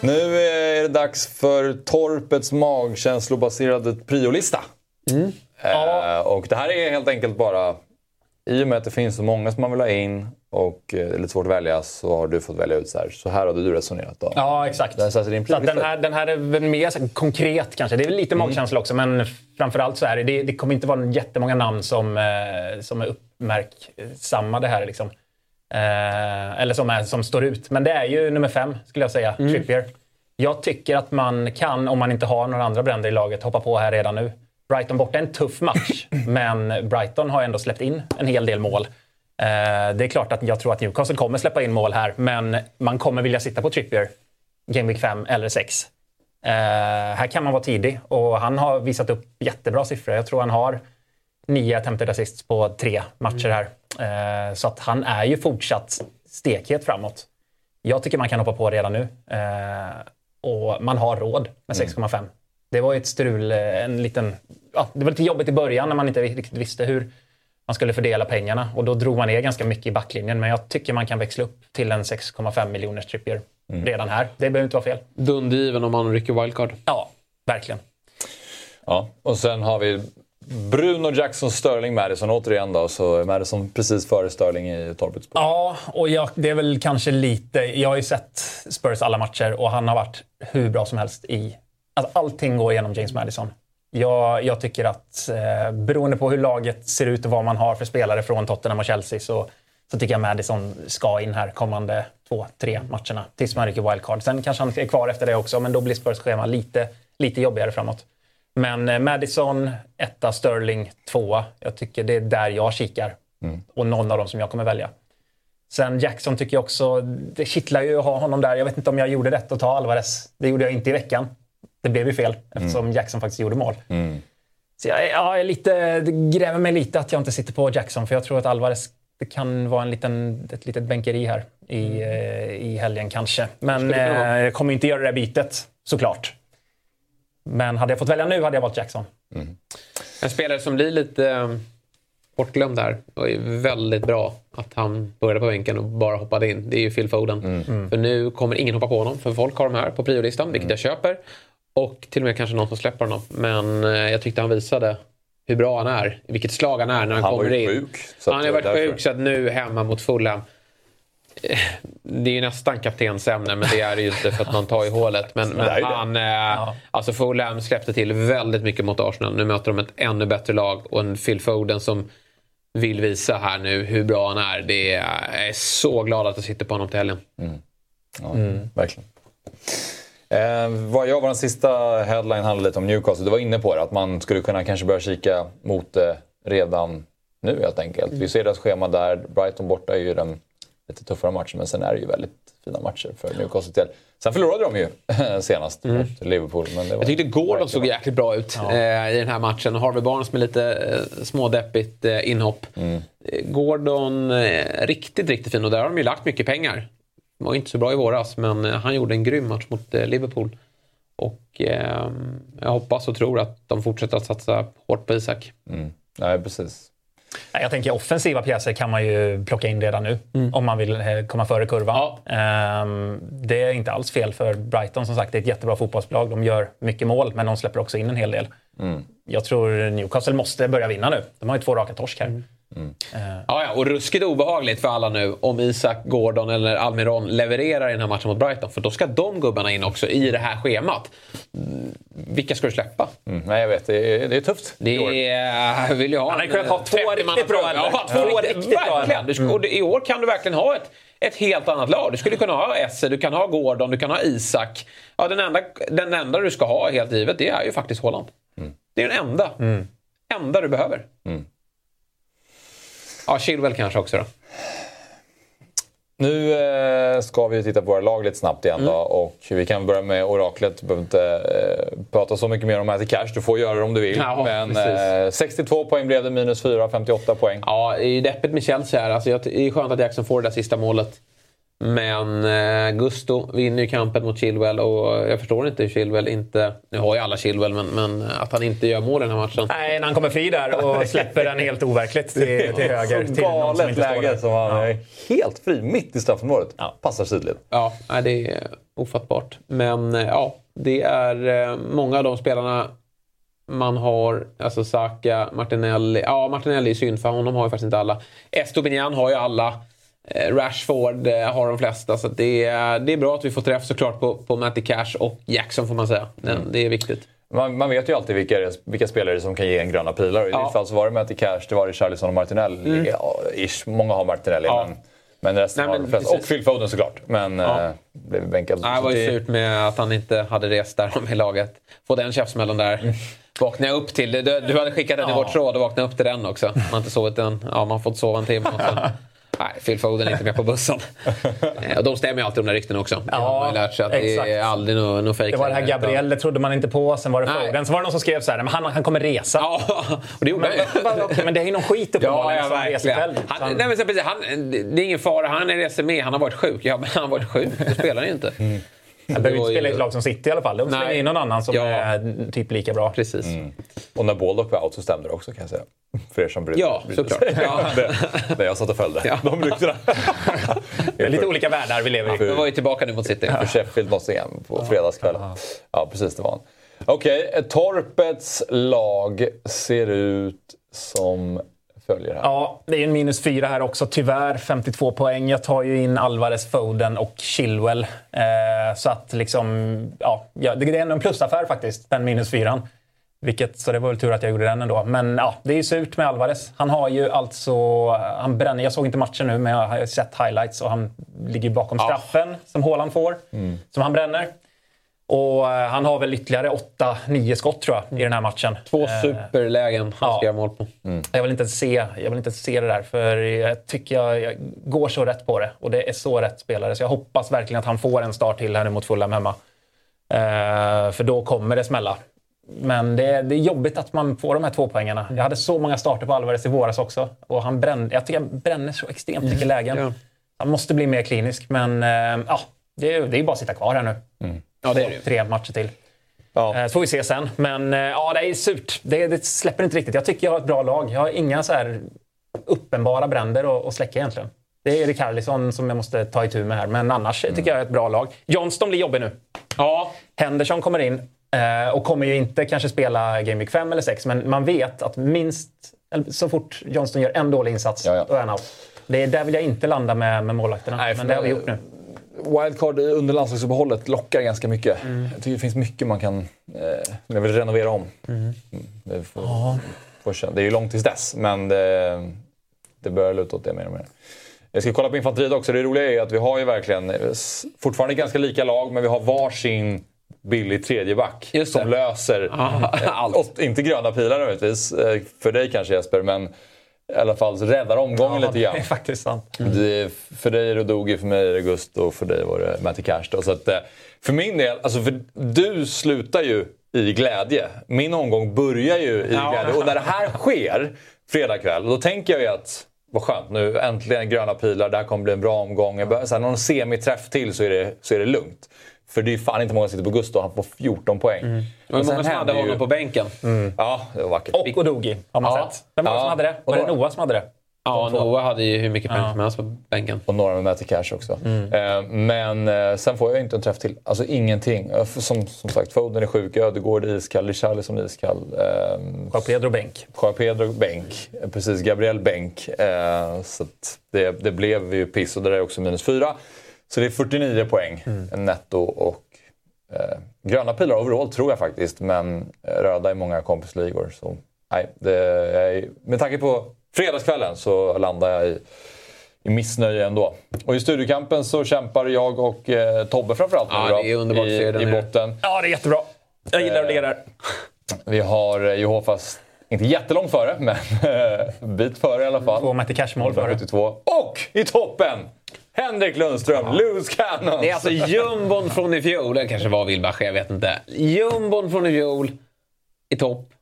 Nu är det dags för Torpets magkänslobaserade priolista. Eh, och det här är helt enkelt bara, i och med att det finns så många som man vill ha in och eh, det är lite svårt att välja så har du fått välja ut så här. Så här hade du resonerat då. Ja, exakt. Så här, Så att den, här, den här är väl mer så här konkret kanske. Det är väl lite Mm. magkänsla också, men framförallt så är det, det, det kommer inte vara jättemånga namn som, eh, som är uppmärksammade här. Liksom. Eh, eller som, är, som står ut. Men det är ju nummer fem, skulle jag säga. Mm. Trippier. Jag tycker att man kan, om man inte har några andra bränder i laget, hoppa på här redan nu. Brighton borta är en tuff match, *laughs* men Brighton har ändå släppt in en hel del mål. Eh, det är klart att jag tror att Newcastle kommer släppa in mål här, men man kommer vilja sitta på Trippier Game Week 5 eller 6. Eh, här kan man vara tidig och han har visat upp jättebra siffror. Jag tror han har nio attempted assists på tre matcher här. Eh, så att han är ju fortsatt stekhet framåt. Jag tycker man kan hoppa på redan nu. Eh, och man har råd med 6,5. Det var ju ett strul, eh, en liten... Ja, det var lite jobbigt i början när man inte riktigt visste hur man skulle fördela pengarna. Och då drog man ner ganska mycket i backlinjen. Men jag tycker man kan växla upp till en 6,5 miljoners trippier redan här. Det behöver inte vara fel. Dundergiven om man rycker wildcard. Ja, verkligen. Ja. Och sen har vi Bruno Jackson, Sterling, Madison återigen då. Så är Madison precis före Sterling i torpet. spår. Ja, och jag, det är väl kanske lite... Jag har ju sett Spurs alla matcher och han har varit hur bra som helst i... Alltså allting går igenom James Madison. Jag, jag tycker att eh, beroende på hur laget ser ut och vad man har för spelare från Tottenham och Chelsea så, så tycker jag Madison ska in här kommande två, tre matcherna tills man rycker wildcard. Sen kanske han är kvar efter det också, men då blir Spurs schema lite, lite jobbigare framåt. Men eh, Madison, etta, Sterling, tvåa. Jag tycker det är där jag kikar. Och någon av dem som jag kommer välja. Sen Jackson tycker jag också, det kittlar ju att ha honom där. Jag vet inte om jag gjorde rätt att ta Alvarez. Det gjorde jag inte i veckan. Det blev ju fel eftersom Jackson faktiskt gjorde mål. Så jag, ja, jag lite, det gräver mig lite att jag inte sitter på Jackson för jag tror att Alvarez det kan vara en liten, ett litet bänkeri här i, eh, i helgen kanske. Men eh, jag kommer inte göra det här bytet såklart. Men hade jag fått välja nu hade jag valt Jackson. En spelare som blir lite eh, bortglömd här och är väldigt bra att han började på bänken och bara hoppade in. Det är ju Phil Foden. För nu kommer ingen hoppa på honom för folk har de här på priolistan, vilket jag köper. Och till och med kanske någon som släpper honom. Men eh, jag tyckte han visade hur bra han är, vilket slag han är när han, Han var kommer ju in. sjuk, han har varit var sjuk så att nu hemma mot Fulham. Eh, Det är ju nästan kaptensämne, men det är det ju inte för att man tar i hålet. Men, men han, eh, alltså Fulham släppte till väldigt mycket mot Arsenal. Nu möter de ett ännu bättre lag och en Phil Foden som vill visa här nu hur bra han är. Det är jag är så glad att jag sitter på honom till helgen. Ja, Verkligen. Eh, vad jag var den sista headline handlade lite om Newcastle. Du var inne på det, att man skulle kunna kanske börja kika mot det redan nu helt enkelt. Vi ser deras schema där. Brighton borta är ju den lite tuffare matchen, men sen är det ju väldigt fina matcher för Newcastle del. Sen förlorade de ju *laughs* senast mot Liverpool. Men det var Jag tyckte Gordon såg jäkligt bra ut eh, i den här matchen. Harvey Barnes med lite eh, smådeppigt eh, inhopp. Eh, Gordon eh, riktigt, riktigt fin och där har de ju lagt mycket pengar. De var inte så bra i våras men eh, han gjorde en grym match mot Liverpool. Och eh, jag hoppas och tror att de fortsätter att satsa hårt på Isak. Nej, precis. Jag tänker offensiva pjäser kan man ju plocka in redan nu om man vill eh, komma före kurvan. Ehm, det är inte alls fel för Brighton som sagt. Det är ett jättebra fotbollslag. De gör mycket mål men de släpper också in en hel del. Jag tror Newcastle måste börja vinna nu. De har ju två raka torsk här. Ja, ja, och ruskigt obehagligt för alla nu om Isak, Gordon eller Almiron levererar i den här matchen mot Brighton. För då ska de gubbarna in också i det här schemat. Mm, Vilka ska du släppa? Mm, nej, jag vet. Det är, det är tufft. Det är, vill jag ha Han hade kunnat ha eh, två 30 riktigt bra? Ja, Två två riktigt bra Mm. Verkligen. Du, ska- och I år kan du verkligen ha ett, ett helt annat lag. Du skulle kunna ha Esse, du kan ha Gordon, du kan ha Isak. Ja, den, enda, den enda du ska ha helt givet, det är ju faktiskt Holland. Det är den enda. Enda du behöver. Ja, Chilwell kanske också då. Nu eh, ska vi titta på våra lag lite snabbt igen då. Och vi kan börja med oraklet. Du behöver inte eh, prata så mycket mer om Matty Cash. Du får göra det om du vill. Ja, Men eh, 62 poäng blev det, minus 4, 58 poäng. Ja, det är ju deppigt med Chelsea här. Alltså, jag- det är skönt att Jackson får det där sista målet. Men eh, Gusto vinner ju kampen mot Chilwell och jag förstår inte hur Chilwell inte... Nu har ju alla Chilwell, men, men att han inte gör mål i den här matchen. Nej, när han kommer fri där och *laughs* släpper den helt overkligt till, *laughs* till höger. Så till som galet inte står läge som han Ja. är helt fri mitt i straffområdet. Ja. Passar sidled. Ja, nej, det är ofattbart. Men eh, ja, det är eh, många av de spelarna man har. Alltså Saka, Martinelli. Ja, Martinelli är synd för honom har ju faktiskt inte alla. Estopinian har ju alla. Eh, Rashford eh, har de flesta. Så det, är, det är bra att vi får träff såklart på, på Matty Cash och Jackson får man säga. Den, Det är viktigt. Man, man vet ju alltid vilka, vilka spelare som kan ge en gröna pilar. I Ja. ditt fall så var det Matty Cash, det var Richarlison och Martinelli. Ja, ish, många har Martinelli, Ja. men, men resten Nej, har men de flesta. Och. Phil Foden såklart. Men Ja. eh, blev bänkad. Nej, det var ju surt med att han inte hade rest där med laget. Få den käftsmällen där. Vaknade jag upp till. Du, du hade skickat den i vårt tråd och vaknade upp till den också. Man har inte sovit den. Ja, man har fått sova en timme. Och så. *laughs* Nej, Phil Foden är inte med på bussen. *laughs* Och de stämmer ju alltid de där ryktena också. Har man ju lärt sig att det är exakt. aldrig något no fake Det var det här längre, utan- Gabriel, det trodde man inte på. Sen var det Nej. Foden. Så var det någon som skrev så här, men han, han kommer resa. Ja, och det gjorde Men, han ju. *laughs* men, men det är ju någon skit Ja, uppenbarligen ja som reser själv. Han, nej, men precis, han, det är ingen fara. Han reser med. Han har varit sjuk. Ja, men han har varit sjuk. Då spelar han ju inte. Han behöver inte spela i ett lag som City i alla fall. De slänger Nej. in någon annan som Ja. är typ lika bra. Precis. Och när Baldock var out så stämde det också kan jag säga. För er som brydde Ja, såklart. Ja. *laughs* det, det jag satt och följde. Ja. De ryktena. Det är lite olika världar vi lever i. Vi var ju tillbaka nu mot City. För Sheffield Nottingham på fredagskvällen. Ja, precis det var han. Okej, eh, Torpets lag ser ut som följer här. Ja, det är en minus fyra här också. Tyvärr 52 poäng. Jag tar ju in Alvarez, Foden och Chilwell. Eh, så att liksom, ja, ja, det är ändå en plusaffär faktiskt, den minus fyran. Vilket, så det var väl tur att jag gjorde den ändå. Men ja, det är ju surt med Alvarez. Han har ju alltså... Han bränner, jag såg inte matchen nu, men jag har sett highlights och han ligger bakom straffen som Haaland får. Som han bränner. Och eh, han har väl ytterligare 8-9 skott tror jag i den här matchen. Två Eh, superlägen han ska ja. göra mål på. jag vill, inte se, jag vill inte se det där, för jag tycker jag, jag går så rätt på det. Och det är så rätt spelare, så jag hoppas verkligen att han får en start till här nu mot Fulham hemma. Eh, för då kommer det smälla. Men det är, det är jobbigt att man får de här två poängarna. Jag hade så många starter på Alvarez i våras också. Och han brände, jag tycker han bränner så extremt mycket lägen. Ja. Han måste bli mer klinisk, men eh, ja, det, är, det är bara att sitta kvar här nu. Ja, det är det. Tre matcher till. Ja. Eh, Så får vi se sen. Men eh, ja, det är surt. Det, det släpper inte riktigt. Jag tycker jag har ett bra lag. Jag har inga så här uppenbara bränder att, släcka egentligen. Det är Rikarlison som jag måste ta itu med här. Men annars tycker jag är ett bra lag. Johnston blir jobbig nu. Ja, Henderson kommer in eh, och kommer ju inte kanske spela Game Week 5 eller 6. Men man vet att minst så fort Johnston gör en dålig insats, Ja, ja. då är han out. Det är, där vill jag inte landa med, med målvakterna. Nej, men det har vi gjort nu. Wildcard under landslagsuppehållet lockar ganska mycket. Mm. Jag tycker det finns mycket man kan eh, jag vill renovera om. Mm. Det, får, får, känna- det är ju långt tills dess, men det, det börjar luta åt det mer och mer. Jag ska kolla på infanteriet också. Det roliga är att vi har ju verkligen eh, fortfarande ganska lika lag, men vi har varsin billig tredjeback som löser, *laughs* allt. och, inte gröna pilar möjligtvis, eh, för dig kanske Jesper, men i alla fall räddar omgången lite grann. det är faktiskt sant. Det, för dig är det Dogi, för mig är det Gusto och för dig var det Matty Cash. Då. Så att, eh, för min del, alltså för du slutar ju i glädje. Min omgång börjar ju i Ja. glädje. Och när det här sker fredag kväll, då tänker jag ju att vad skönt, nu äntligen gröna pilar, det här kommer bli en bra omgång. Så här, någon semiträff till så är, det, så är det lugnt. För det är fan inte många som sitter på Gusto, han får 14 poäng. Det var många som hade händer ju- honom på bänken. Ja, det var vackert. Och Odogi har man Ja. sett. Vem var det Ja. som hade det? Var Och det Noah som hade det? Ja. Noah hade ju hur mycket pengar som helst på bänken. Och några med Matty Cash också. Eh, men eh, sen får jag inte en träff till. Alltså ingenting. Eh, Som, som sagt, Foden är sjuk, Ödegård är iskall, Richarlison är iskall. Eh, Var Pedro bänk. Joao Pedro bänk. Precis, Gabriel bänk. Eh, så det, det blev ju piss och det där är också minus fyra. Så det är 49 poäng netto och eh, gröna pilar overall tror jag faktiskt. Men eh, röda i många kompisligor. Så nej, det är, med tanke på fredagskvällen så landar jag i i missnöje ändå. Och i studiekampen så kämpar jag och eh, Tobbe framförallt Ja, det är underbart i, i botten. Ja, det är jättebra. Jag gillar att ligga där. Vi har eh, Jehovas, inte jättelångt före, men *laughs* en bit före i alla fall. Två Matti Cash-mål före. 172. Och i toppen! Henrik Lundström, loose cannons! Det är alltså jumbon från i fjol, eller kanske var Wilbacher, jag vet inte. Jumbon från i fjol i topp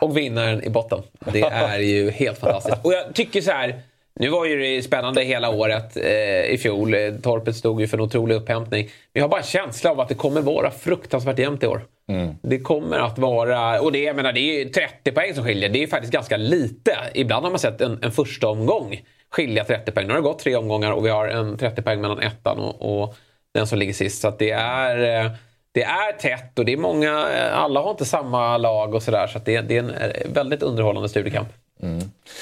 och vinnaren i botten. Det är ju helt fantastiskt. Och jag tycker så här, nu var ju det spännande hela året eh, i fjol. Torpet stod ju för en otrolig upphämtning. Men jag har bara en känsla av att det kommer vara fruktansvärt jämnt i år. Det kommer att vara, och det, jag menar, det är ju 30 poäng som skiljer. Det är ju faktiskt ganska lite. Ibland har man sett en, en första omgång skilja 30 poäng. Nu har det gått tre omgångar och vi har en 30 poäng mellan ettan och, och den som ligger sist. Så att det är... Eh, det är tätt och det är många, eh, alla har inte samma lag och sådär. Så att det, det är en eh, väldigt underhållande studiekamp.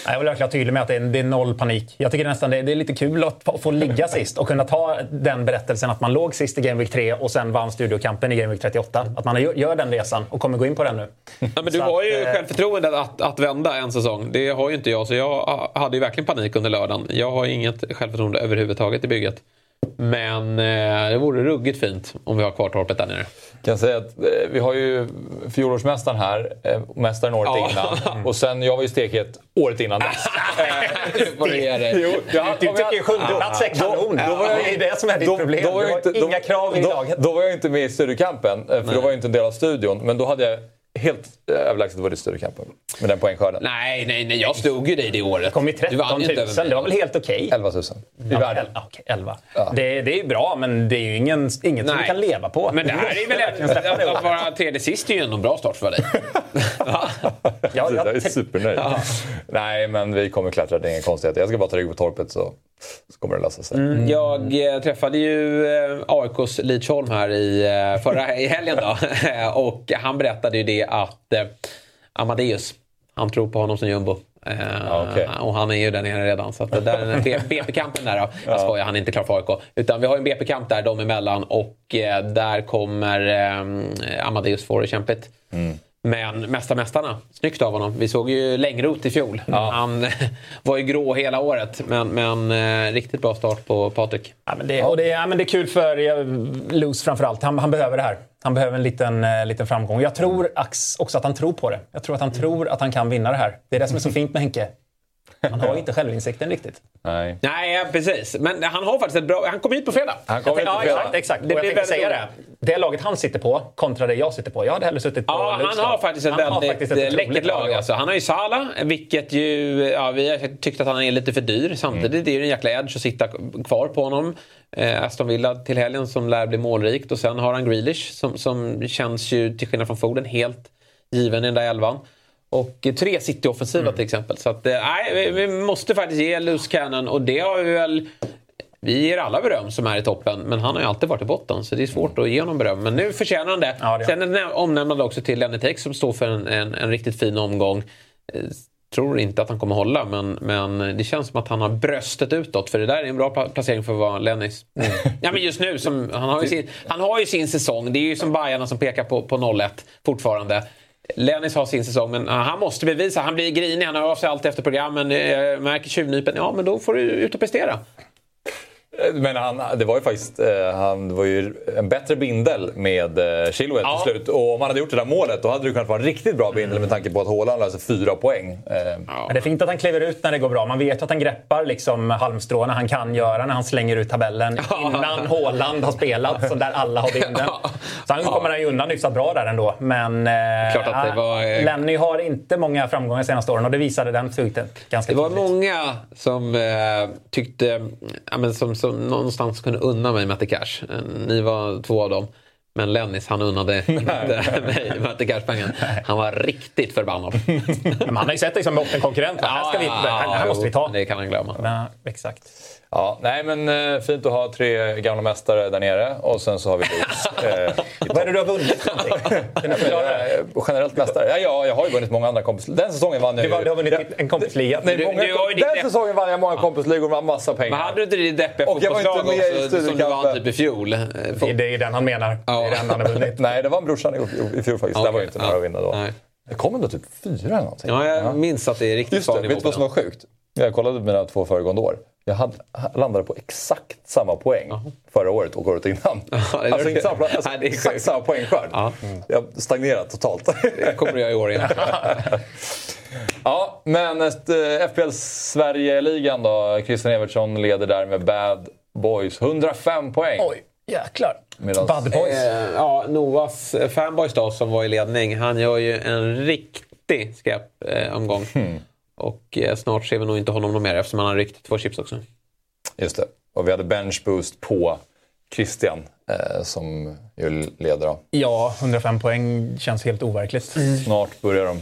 Jag vill verkligen vara tydlig med att det är, det är noll panik. Jag tycker nästan det, det är lite kul att få, ligga sist och kunna ta den berättelsen att man låg sist i Game Week 3 och sen vann studiokampen i Game Week 38. Att man gör, gör den resan och kommer gå in på den nu. Ja, men du Så har ju att, eh, självförtroendet att, att vända en säsong. Det har ju inte jag, så jag hade ju verkligen panik under lördagen. Jag har inget självförtroende överhuvudtaget i bygget. Men eh, det vore ruggigt fint om vi har kvar torpet där nere. kan säga att eh, vi har ju fjolårsmästaren här, eh, mästaren året Ja. innan. Och sen, jag var ju stekhet året innan dess. Nu får du ge dig. Jo, jag- Du tycker ju sjunde plats är kanon. Då var jag, det är det som är ditt då- problem. Då var du jag har inte, inga då, krav i då, laget. Då var jag inte med i studiekampen, eh, för då var jag inte en del av studion. Men då hade jag helt överlägset vunnit studiekampen med den poängskörden. Nej, nej, nej. Jag stod ju dig det året. kom Du 13 vann 000. ju inte över mig. Det var väl helt okej? 11 000 i världen. Ja, okej, 11. Det, det är ju bra, men det är ju ingen, inget som Nej. vi kan leva på. Men det här är väl *laughs* verkligen släppa det att, vara tredje sist är ju ändå en bra start för dig. *laughs* Ja, *laughs* jag är jag, supernöjd. Nej, men vi kommer klättra. Det är inga konstigheter. Jag ska bara ta rygg på torpet så, så kommer det lösa sig. Mm. Jag eh, träffade ju eh, AIKs Lidsholm här i, eh, förra i helgen då. och han berättade ju det att eh, Amadeus, han tror på honom som jumbo. Eh, Ja, okej. Och han är ju där nere redan. Så att det där är den BP-kampen där då. *laughs* Jag skojar, han är inte klar för AIK. Utan vi har en BP-kamp där, de emellan. Och eh, där kommer eh, Amadeus få det kämpigt. Men Mästa Mästarna, snyggt av honom. Vi såg ju Längroth i fjol. Han *laughs* var ju grå hela året. Men, men eh, riktigt bra start på Patrik. Ja, men det, och det, ja, men det är kul för eh, Luz framförallt. Han, han behöver det här. Han behöver en liten, eh, liten framgång. Jag tror också att han tror på det. Jag tror att han tror att han kan vinna det här. Det är det som är så fint med Henke. Han har inte självinsikten riktigt. Nej. Nej, ja, precis. Men han har faktiskt ett bra... Han kom hit på fredag. Han kommer Ja, inte exakt. exakt. Det och jag blir tänkte väldigt säga det. Det laget han sitter på kontra det jag sitter på. Jag hade hellre suttit på Ja, han har faktiskt ett Han väldigt faktiskt ett eh, läckert lag. Alltså. Han har ju Sala, vilket ju... Ja, vi har tyckt att han är lite för dyr. Samtidigt är det en jäkla edge att sitta kvar på honom. Eh, Aston Villa till helgen som lär bli målrikt. Och sen har han Grealish som, som känns ju, till skillnad från Foden, helt given i den där elvan. Och tre City-offensiva till exempel. Så att, eh, nej, vi, vi måste faktiskt ge Loose Cannon och det har vi väl... Vi ger alla beröm som är i toppen, men han har ju alltid varit i botten. Så det är svårt att ge honom beröm. Men nu förtjänar han det. Ja, det Sen en omnämnande också till Lenny Tex som står för en, en, en riktigt fin omgång. Eh, Tror inte att han kommer hålla, men, men det känns som att han har bröstet utåt. För det där är en bra pla- placering för att vara Lennys. Ja, men just nu, som, han, har ju sin, han har ju sin säsong. Det är ju som Bajarna som pekar på, på 0-1 fortfarande. Lennis har sin säsong, men han måste bevisa. Han blir grinig, han hör av sig alltid efter programmen. Eh, märker tjuvnypen. Ja, men då får du ut och prestera. Men han, det var ju faktiskt eh, han, var ju en bättre bindel med eh, Chilwell Ja. till slut. Och om han hade gjort det där målet då hade det kunnat vara en riktigt bra bindel med tanke på att Haaland löser fyra poäng. Eh, Men det är fint att han kliver ut när det går bra. Man vet att han greppar liksom halmstråna han kan göra när han slänger ut tabellen innan Haaland har spelat, så där alla har binden. Så han kommer han ju undan hyfsat bra där ändå. Men eh, Klart att det var, Lenny har inte många framgångar de senaste åren och det visade den tweeten ganska Det var tydligt. många som eh, tyckte, ja, men som, som någonstans kunde unna mig Matte Cash. Eh, Ni var två av dem. Men Lennis han unnade *laughs* inte mig Matte Cash-pengen. *laughs* Han var riktigt förbannad. *laughs* Men han har ju sett dig som bottenkonkurrent. va? här, ska vi, här, här måste vi ta. Det kan han glömma. Ja, exakt. Ja, nej men eh, fint att ha tre gamla mästare där nere och sen så har vi Leeds. *laughs* eh, Vad är det du har vunnit för någonting? Kan du förklara det? eh, generellt mästare. Ja, ja, jag har ju vunnit många andra kompis... Den säsongen vann jag Du, ju... du har vunnit en kompisliga. Nej, Du- många, du ditt den depp- säsongen vann jag många kompisligor med massa pengar. Men hade du inte det deppiga Och jag var inte fotbollslag också som du vann typ i fjol? Eh, Det är- är den han menar. Det är den han har vunnit. *laughs* Nej, det var brorsan i, i fjol faktiskt. Det var ju inte några ja. att vinna då. Nej. Det kom ändå typ fyra eller någonting. Ja, jag minns att det är riktigt Just det, vet du vad som var sjukt? Jag kollade på mina två föregående år. Jag hade, landade på exakt samma poäng förra året och året innan. *laughs* alltså inte samma, alltså, Nej, exakt samma poängskörd. Ja. Jag stagnerat totalt. Det kommer jag i år igen. *laughs* ja, men eh, FPL Sverige-ligan då. Christian Evertsson leder där med Bad Boys 105 poäng. Oj, jäklar. Medans- Bad Boys. Eh, ja, Novas eh, fanboys då, som var i ledning, han gör ju en riktig skräpomgång. Eh, omgång. Och eh, snart ser vi nog inte honom någon mer eftersom han har ryckt två chips också. Just det. Och vi hade bench boost på Christian eh, som ju leder. Då. Ja, 105 poäng känns helt overkligt. Snart börjar de,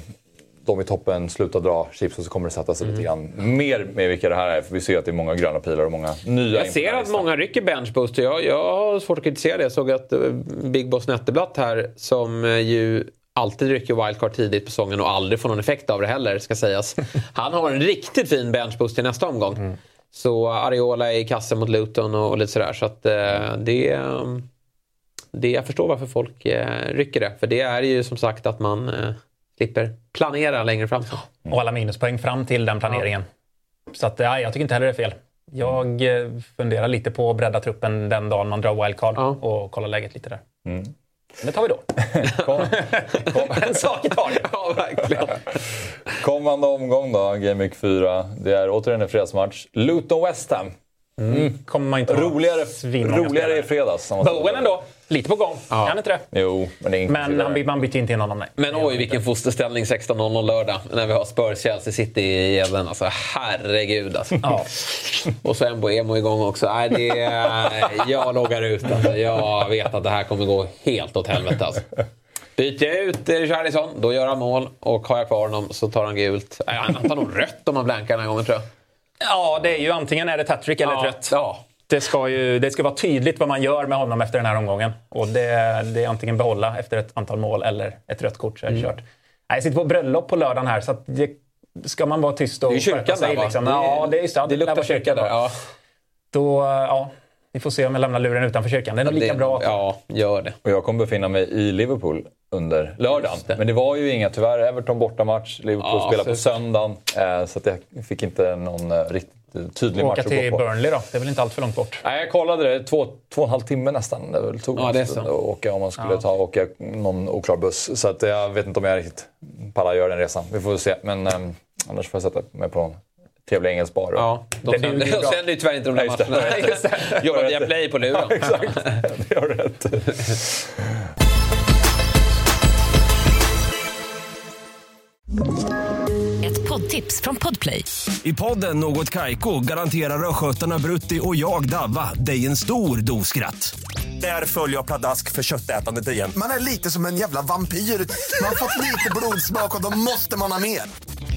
de i toppen sluta dra chips och så kommer det sätta sig lite grann mer med vilka det här är. För vi ser att det är många gröna pilar och många nya Jag ser att många rycker benchboost och jag, jag har svårt att kritisera det. Jag såg att eh, Big Boss Netteblatt här, som eh, ju alltid rycker wildcard tidigt på säsongen och aldrig får någon effekt av det heller, ska sägas. *laughs* Han har en riktigt fin benchboost till nästa omgång. Så Ariola är i kassen mot Luton och, och lite sådär. Så att eh, det... eh, det, jag förstår varför folk eh, rycker det. För det är ju som sagt att man eh, slipper planera längre fram. Och alla minuspoäng fram till den planeringen. Så att, ja, jag tycker inte heller det är fel. Jag eh, funderar lite på att bredda truppen den dagen man drar wildcard Ja. och kolla läget lite där. Det tar vi då. *laughs* Kom, *laughs* en sak i taget. Ja, verkligen. kommande omgång då, Game Week 4. Det är återigen en fredagsmatch. Luton West Ham. Kommer man inte Roligare, roligare i fredags. Bowen ändå. Lite på gång. Ja. Kan inte det? Jo, men det är Men han, man byter inte in honom, nej. Men oj, vilken fosterställning 16.00 lördag när vi har Spurs-Chelsea City i Gävlen. Alltså herregud alltså. Ja. *laughs* Och så Embo igång också. Nej, det, jag loggar ut alltså. Jag vet att det här kommer gå helt åt helvete alltså. Byter jag ut eh, Richarlison, då gör han mål. Och har jag kvar honom så tar han gult. Nej, Han tar nog rött om han blankar den här gången tror jag. Ja, det är ju antingen är det hattrick eller Ja, ett rött. ja. Det ska, ju, det ska vara tydligt vad man gör med honom efter den här omgången. Och det, det är antingen behålla efter ett antal mål eller ett rött kort så är det Mm. kört. Jag sitter på bröllop på lördagen här så det, ska man vara tyst och Det skärpa sig, där liksom. Ja, det är just det. det luktar kyrka där. Ja. Då, ja, vi får se om jag lämnar luren utanför kyrkan. Det är nog lika Det- bra. Ja, gör det. Och jag kommer befinna mig i Liverpool under lördagen. Det. Men det var ju inga, tyvärr, Everton bortamatch. Liverpool Ja, spelar på söndagen. Eh, så att jag fick inte någon eh, riktigt eh, tydlig match att till gå på. Burnley då. Det är väl inte allt för långt bort. Nej, jag kollade det. Två, två och en halv timme nästan. Det väl tog Ja, det är så. att åka om man skulle ta åka någon oklar buss. Så att jag vet inte om jag riktigt pallar göra den resan. Vi får se. Men eh, annars får jag sätta mig på trevlig engelsk bar. Ja, de Det sänder, bra. sänder ju tyvärr inte de där Ja, matcherna. Det. Jobbar via Play på luren. Exakt, det har rätt Ett poddtips från Podplay. I podden Något Kaiko garanterar östgötarna Brutti och jag, Davva, dig en stor dos skratt. Där följer jag pladask för köttätandet igen. Man är lite som en jävla vampyr. Man har fått lite blodsmak och då måste man ha mer.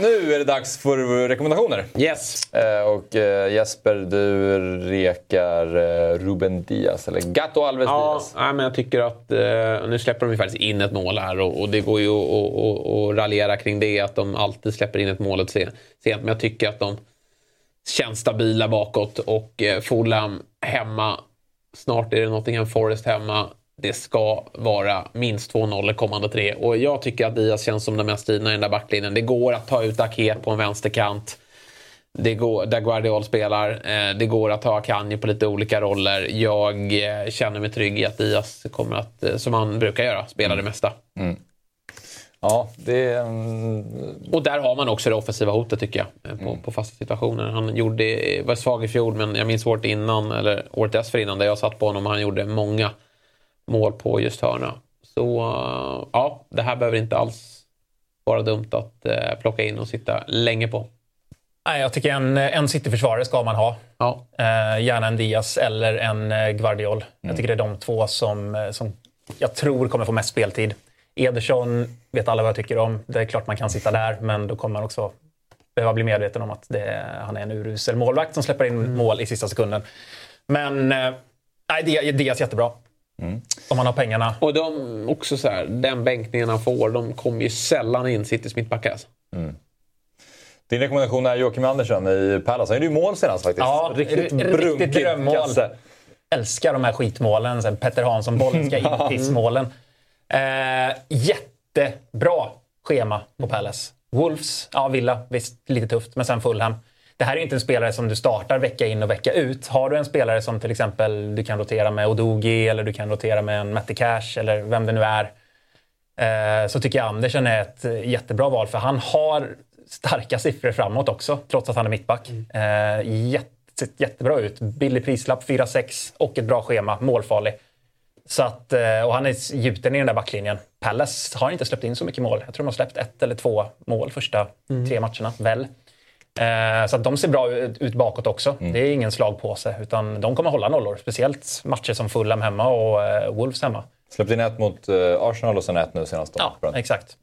nu är det dags för rekommendationer. Yes. Eh, och eh, Jesper, du rekar eh, Ruben Diaz, eller Gato Alves Ja, Diaz. nej, men jag tycker att eh, nu släpper de ju faktiskt in ett mål här och, och det går ju att raljera kring det att de alltid släpper in ett mål sent. Men jag tycker att de känns stabila bakåt och eh, Fulham hemma. Snart är det Nottingham Forest hemma. Det ska vara minst 2-0 i kommande tre. Och jag tycker att Diaz känns som den mest givna i den där backlinjen. Det går att ta ut Ake på en vänsterkant. Det går, där Guardiol spelar. Eh, det går att ta Akanji på lite olika roller. Jag eh, känner mig trygg i att Diaz kommer att, eh, som han brukar göra, spela det mesta. Ja, det mm, Och där har man också det offensiva hotet tycker jag. På, på fasta situationer. Han gjorde, var svag i fjol men jag minns året innan, eller året dessförinnan där jag satt på honom och han gjorde många mål på just hörna. Så eh, ja, det här behöver inte alls vara dumt att eh, plocka in och sitta länge på. Nej, jag tycker en, en City-försvarare ska man ha. Ja, Eh, gärna en Diaz eller en Guardiol. Jag tycker det är de två som, som jag tror kommer få mest speltid. Ederson vet alla vad jag tycker om. Det är klart man kan sitta där, men då kommer man också behöva bli medveten om att det, han är en urusel målvakt som släpper in mål i sista sekunden. Men eh, nej, Diaz, Diaz jättebra. Om man har pengarna. och de också så här, den bänkningen han får, de kommer ju sällan in Citys mittbackar. Alltså. Din rekommendation är Joakim Andersson i Palace. Han gjorde ju mål senast faktiskt. Ja, riktigt riktigt drömmål. kasse. älskar de här skitmålen. Sen Petter Hansson, bollen ska in, *laughs* pissmålen. Eh, jättebra schema på Palace. Wolves, ja Villa, visst lite tufft, men sen Fulham. Det här är inte en spelare som du startar vecka in och vecka ut. Har du en spelare som till exempel du kan rotera med Odogi eller du kan rotera med en Matti Cash eller vem det nu är. Eh, så tycker jag Andersen är ett jättebra val för han har starka siffror framåt också trots att han är mittback. Eh, jätte, jättebra ut. Billig prislapp, 4-6 och ett bra schema. Målfarlig. Så att, eh, och han är gjuten i den där backlinjen. Palace har inte släppt in så mycket mål. Jag tror de har släppt ett eller två mål första tre matcherna, väl. Eh, så att de ser bra ut, ut bakåt också. Det är ingen slagpåse, utan de kommer hålla nollor. Speciellt matcher som Fulham hemma och eh, Wolves hemma. Släppte in ett mot eh, Arsenal och sen ett nu senast. då. Ja, exakt.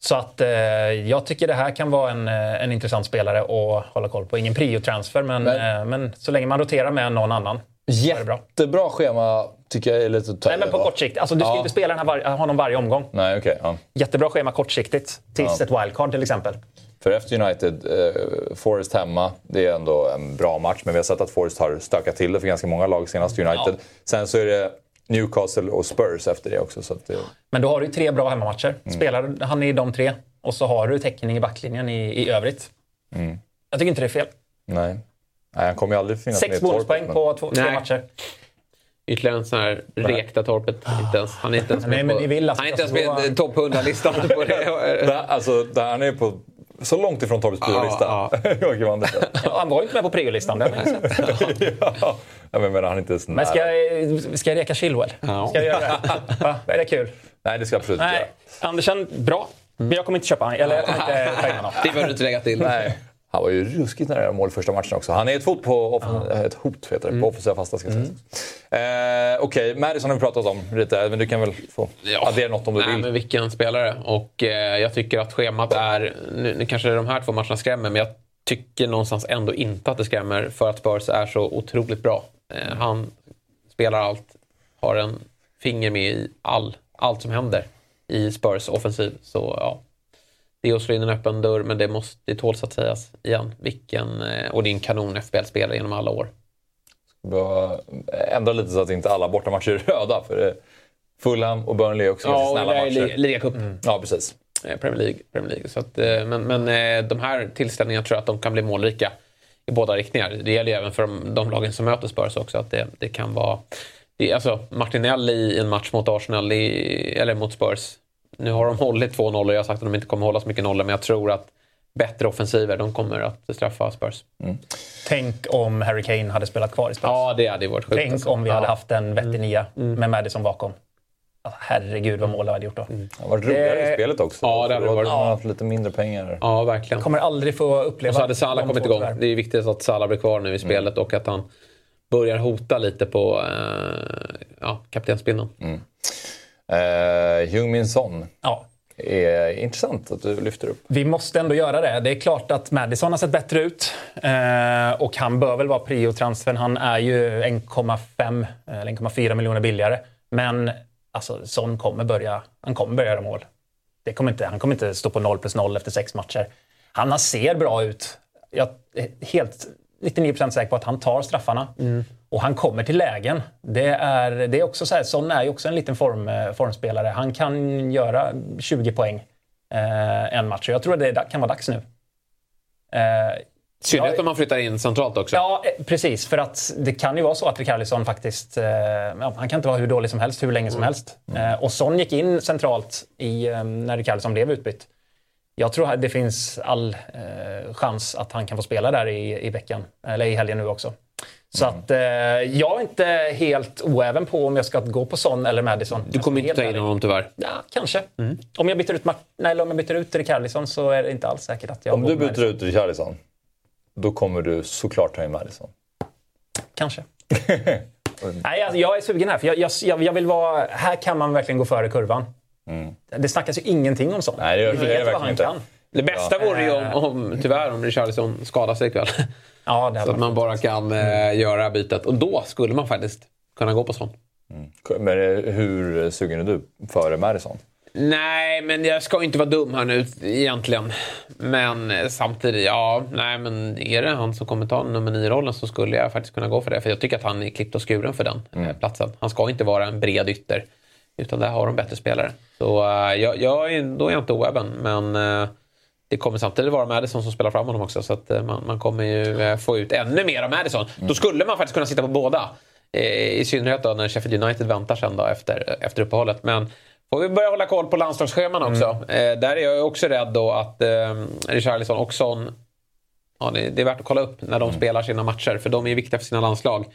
Så att eh, jag tycker det här kan vara en, eh, en intressant spelare att hålla koll på. Ingen prio-transfer, men, Men- eh, men så länge man roterar med någon annan. Jättebra schema tycker jag är lite att ta Nej, men på va? kort sikt. Alltså, du ska Ja. inte spela den här var- honom varje omgång. Nej, okej. ja. Jättebra schema kortsiktigt. Tills Ja. ett wildcard till exempel. För efter United, eh, Forest hemma, det är ändå en bra match. Men vi har sett att Forest har stökat till det för ganska många lag senast United. Sen så är det Newcastle och Spurs efter det också. Så att det, Men då har du ju tre bra hemmamatcher. Mm. Spelar han i de tre och så har du täckning i backlinjen i, i övrigt. Mm. Jag tycker inte det är fel. nej. nej, han kommer ju aldrig finnas med Sex bonuspoäng men- på två, tre matcher. Ytterligare en sån här rekta torpet. Inte ens, han är inte ens Nej, med men på, ni vill att han är inte ens med topp 100-listan *laughs* på det. Där, alltså, där han är på så långt ifrån torpets priolista. Ja, *laughs* Andersson. Ja, han var ju inte med på priolistan. det har man ju sett. *laughs* ja. Jag menar, han är inte så Men ska, jag- ska jag reka Chilwell? Ja. Ska jag göra det? Va? Är det kul? Nej, det ska jag absolut inte Nej, göra. Andersen, bra. Men jag kommer inte köpa honom. Eller jag kommer inte honom. Det behöver du inte lägga till. Nej. Han var ju ruskigt nära mål första matchen också. Han är ett hot på, offen- ett hot, heter det, på offensiva fasta. Ska sägas. Eh, Okej, Madison har vi pratat om lite, men du kan väl få addera något om du Nej, vill. men vilken spelare. Och eh, jag tycker att schemat är... Nu, nu kanske de här två matcherna skrämmer, men jag tycker någonstans ändå inte att det skrämmer för att Spurs är så otroligt bra. Eh, han spelar allt, har en finger med i all, allt som händer i Spurs offensiv. Så ja, det är att slå in en öppen dörr, men det måste det tåls att sägas igen. Vilken, eh, och det är en kanon FBL-spelare genom alla år. Bara ändra lite så att inte alla bortamatcher är röda. För det, Fulham och Burnley är också Ja, och snälla det är matcher. li- ligacup. Ja, precis. Eh, Premier League. Premier League. Så att, eh, men men eh, de här tillställningarna tror jag att de kan bli målrika i båda riktningar. Det gäller ju även för de, de lagen som möter Spurs också. Att det, det kan vara... Det, alltså, Martinelli i en match mot Arsenal, i, eller mot Spurs. Nu har de hållit två nollor. Jag har sagt att de inte kommer hålla så mycket nollor. Men jag tror att bättre offensiver, de kommer att straffa Spurs. Tänk om Harry Kane hade spelat kvar i Spurs. Ja, det hade varit sjukt. Tänk alltså. om vi hade Ja. haft en vettig nia med Madison bakom. Alltså, herregud vad mål hade gjort då. Det har varit roligare Det- i spelet också. Ja, det hade varit. man haft lite mindre pengar. Ja, verkligen. Kommer aldrig få uppleva Och så hade Salah kommit igång. tyvärr. Det är viktigt att Salah blir kvar nu i spelet och att han börjar hota lite på eh, ja, kaptensbindeln. Eh, Jung Min Son Ja. är intressant att du lyfter upp. Vi måste ändå göra det. Det är klart att Madison har sett bättre ut. Eh, och han bör väl vara prio-transfern. Han är ju 1,5 eller 1,4 miljoner billigare. Men alltså, Son kommer börja, han kommer börja göra mål. Det kommer inte, han kommer inte stå på 0 plus 0 efter sex matcher. Han ser bra ut. Jag är helt 99% säker på att han tar straffarna. Och han kommer till lägen. Det är, det är också så här, Son är ju också en liten form, eh, formspelare. Han kan göra 20 poäng eh, en match. Jag tror att det kan vara dags nu. Eh, synnerhet Ja, om man flyttar in centralt också. Ja, eh, precis. För att det kan ju vara så att Rikardisson faktiskt... Eh, ja, han kan inte vara hur dålig som helst hur länge som helst. Eh, och Son gick in centralt i, eh, när Rikardisson blev utbytt. Jag tror att det finns all eh, chans att han kan få spela där i, i veckan, eller i helgen nu också. Så att eh, jag är inte helt oäven på om jag ska gå på Son eller Madison. Du kommer inte ta in honom tyvärr. Ja, kanske. Om jag byter ut, Mar- nej, eller om jag byter ut Rikardisson så är det inte alls säkert att jag Om går du byter Madison. ut Richarlison, då kommer du såklart ta in Madison. Kanske. *laughs* Nej, alltså, jag är sugen här, för jag, jag, jag, jag vill vara... Här kan man verkligen gå före kurvan. Det snackas ju ingenting om sånt. Nej, det gör- Vi det gör vet vad verkligen han inte. kan. Det bästa vore ju om, om, tyvärr, om Richarlison skadar sig ikväll. *laughs* Ja, det Så att man bara kan eh, göra bytet. Och då skulle man faktiskt kunna gå på sånt. Men eh, hur sugen är du före Madison? Nej, men jag ska inte vara dum här nu egentligen. Men eh, samtidigt, ja, nej men är det han som kommer ta nummer 9-rollen så skulle jag faktiskt kunna gå för det. För jag tycker att han är klippt och skuren för den eh, platsen. Han ska inte vara en bred ytter. Utan där har de bättre spelare. Så eh, jag, jag är, då är jag inte oäven. Men eh, det kommer samtidigt vara Madison som spelar fram honom också. Så att eh, man, man kommer ju eh, få ut ännu mer av Madison. Då skulle man faktiskt kunna sitta på båda. Eh, I synnerhet då när Sheffield United väntar sen då efter, efter uppehållet. Men får vi börja hålla koll på landslagsscheman också. Eh, där är jag också rädd då att eh, Richarlison och Son ja, det, det är värt att kolla upp när de spelar sina matcher. För de är viktiga för sina landslag.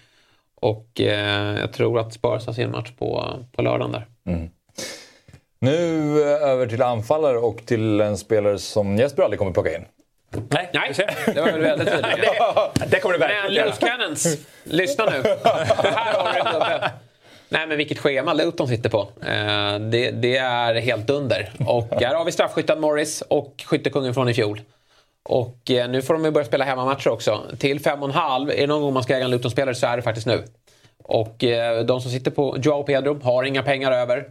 Och eh, jag tror att Spurs har sin match på, på lördagen där. Nu eh, över till anfallare och till en spelare som Jesper aldrig kommer plocka in. Nej, Nej, det var väl väldigt tydligt. *laughs* det, det kommer du Men verkligen göra. Loose Cannons, lyssna nu. här har du en gubbe. Nej men vilket schema Luton sitter på. Eh, det, det är helt under. Och här har vi straffskytten Morris och skyttekungen från i fjol. Och eh, nu får de ju börja spela hemmamatcher också. Till fem och en halv, är det någon gång man ska äga en Luton-spelare så är det faktiskt nu. Och eh, de som sitter på Joao Pedro har inga pengar över.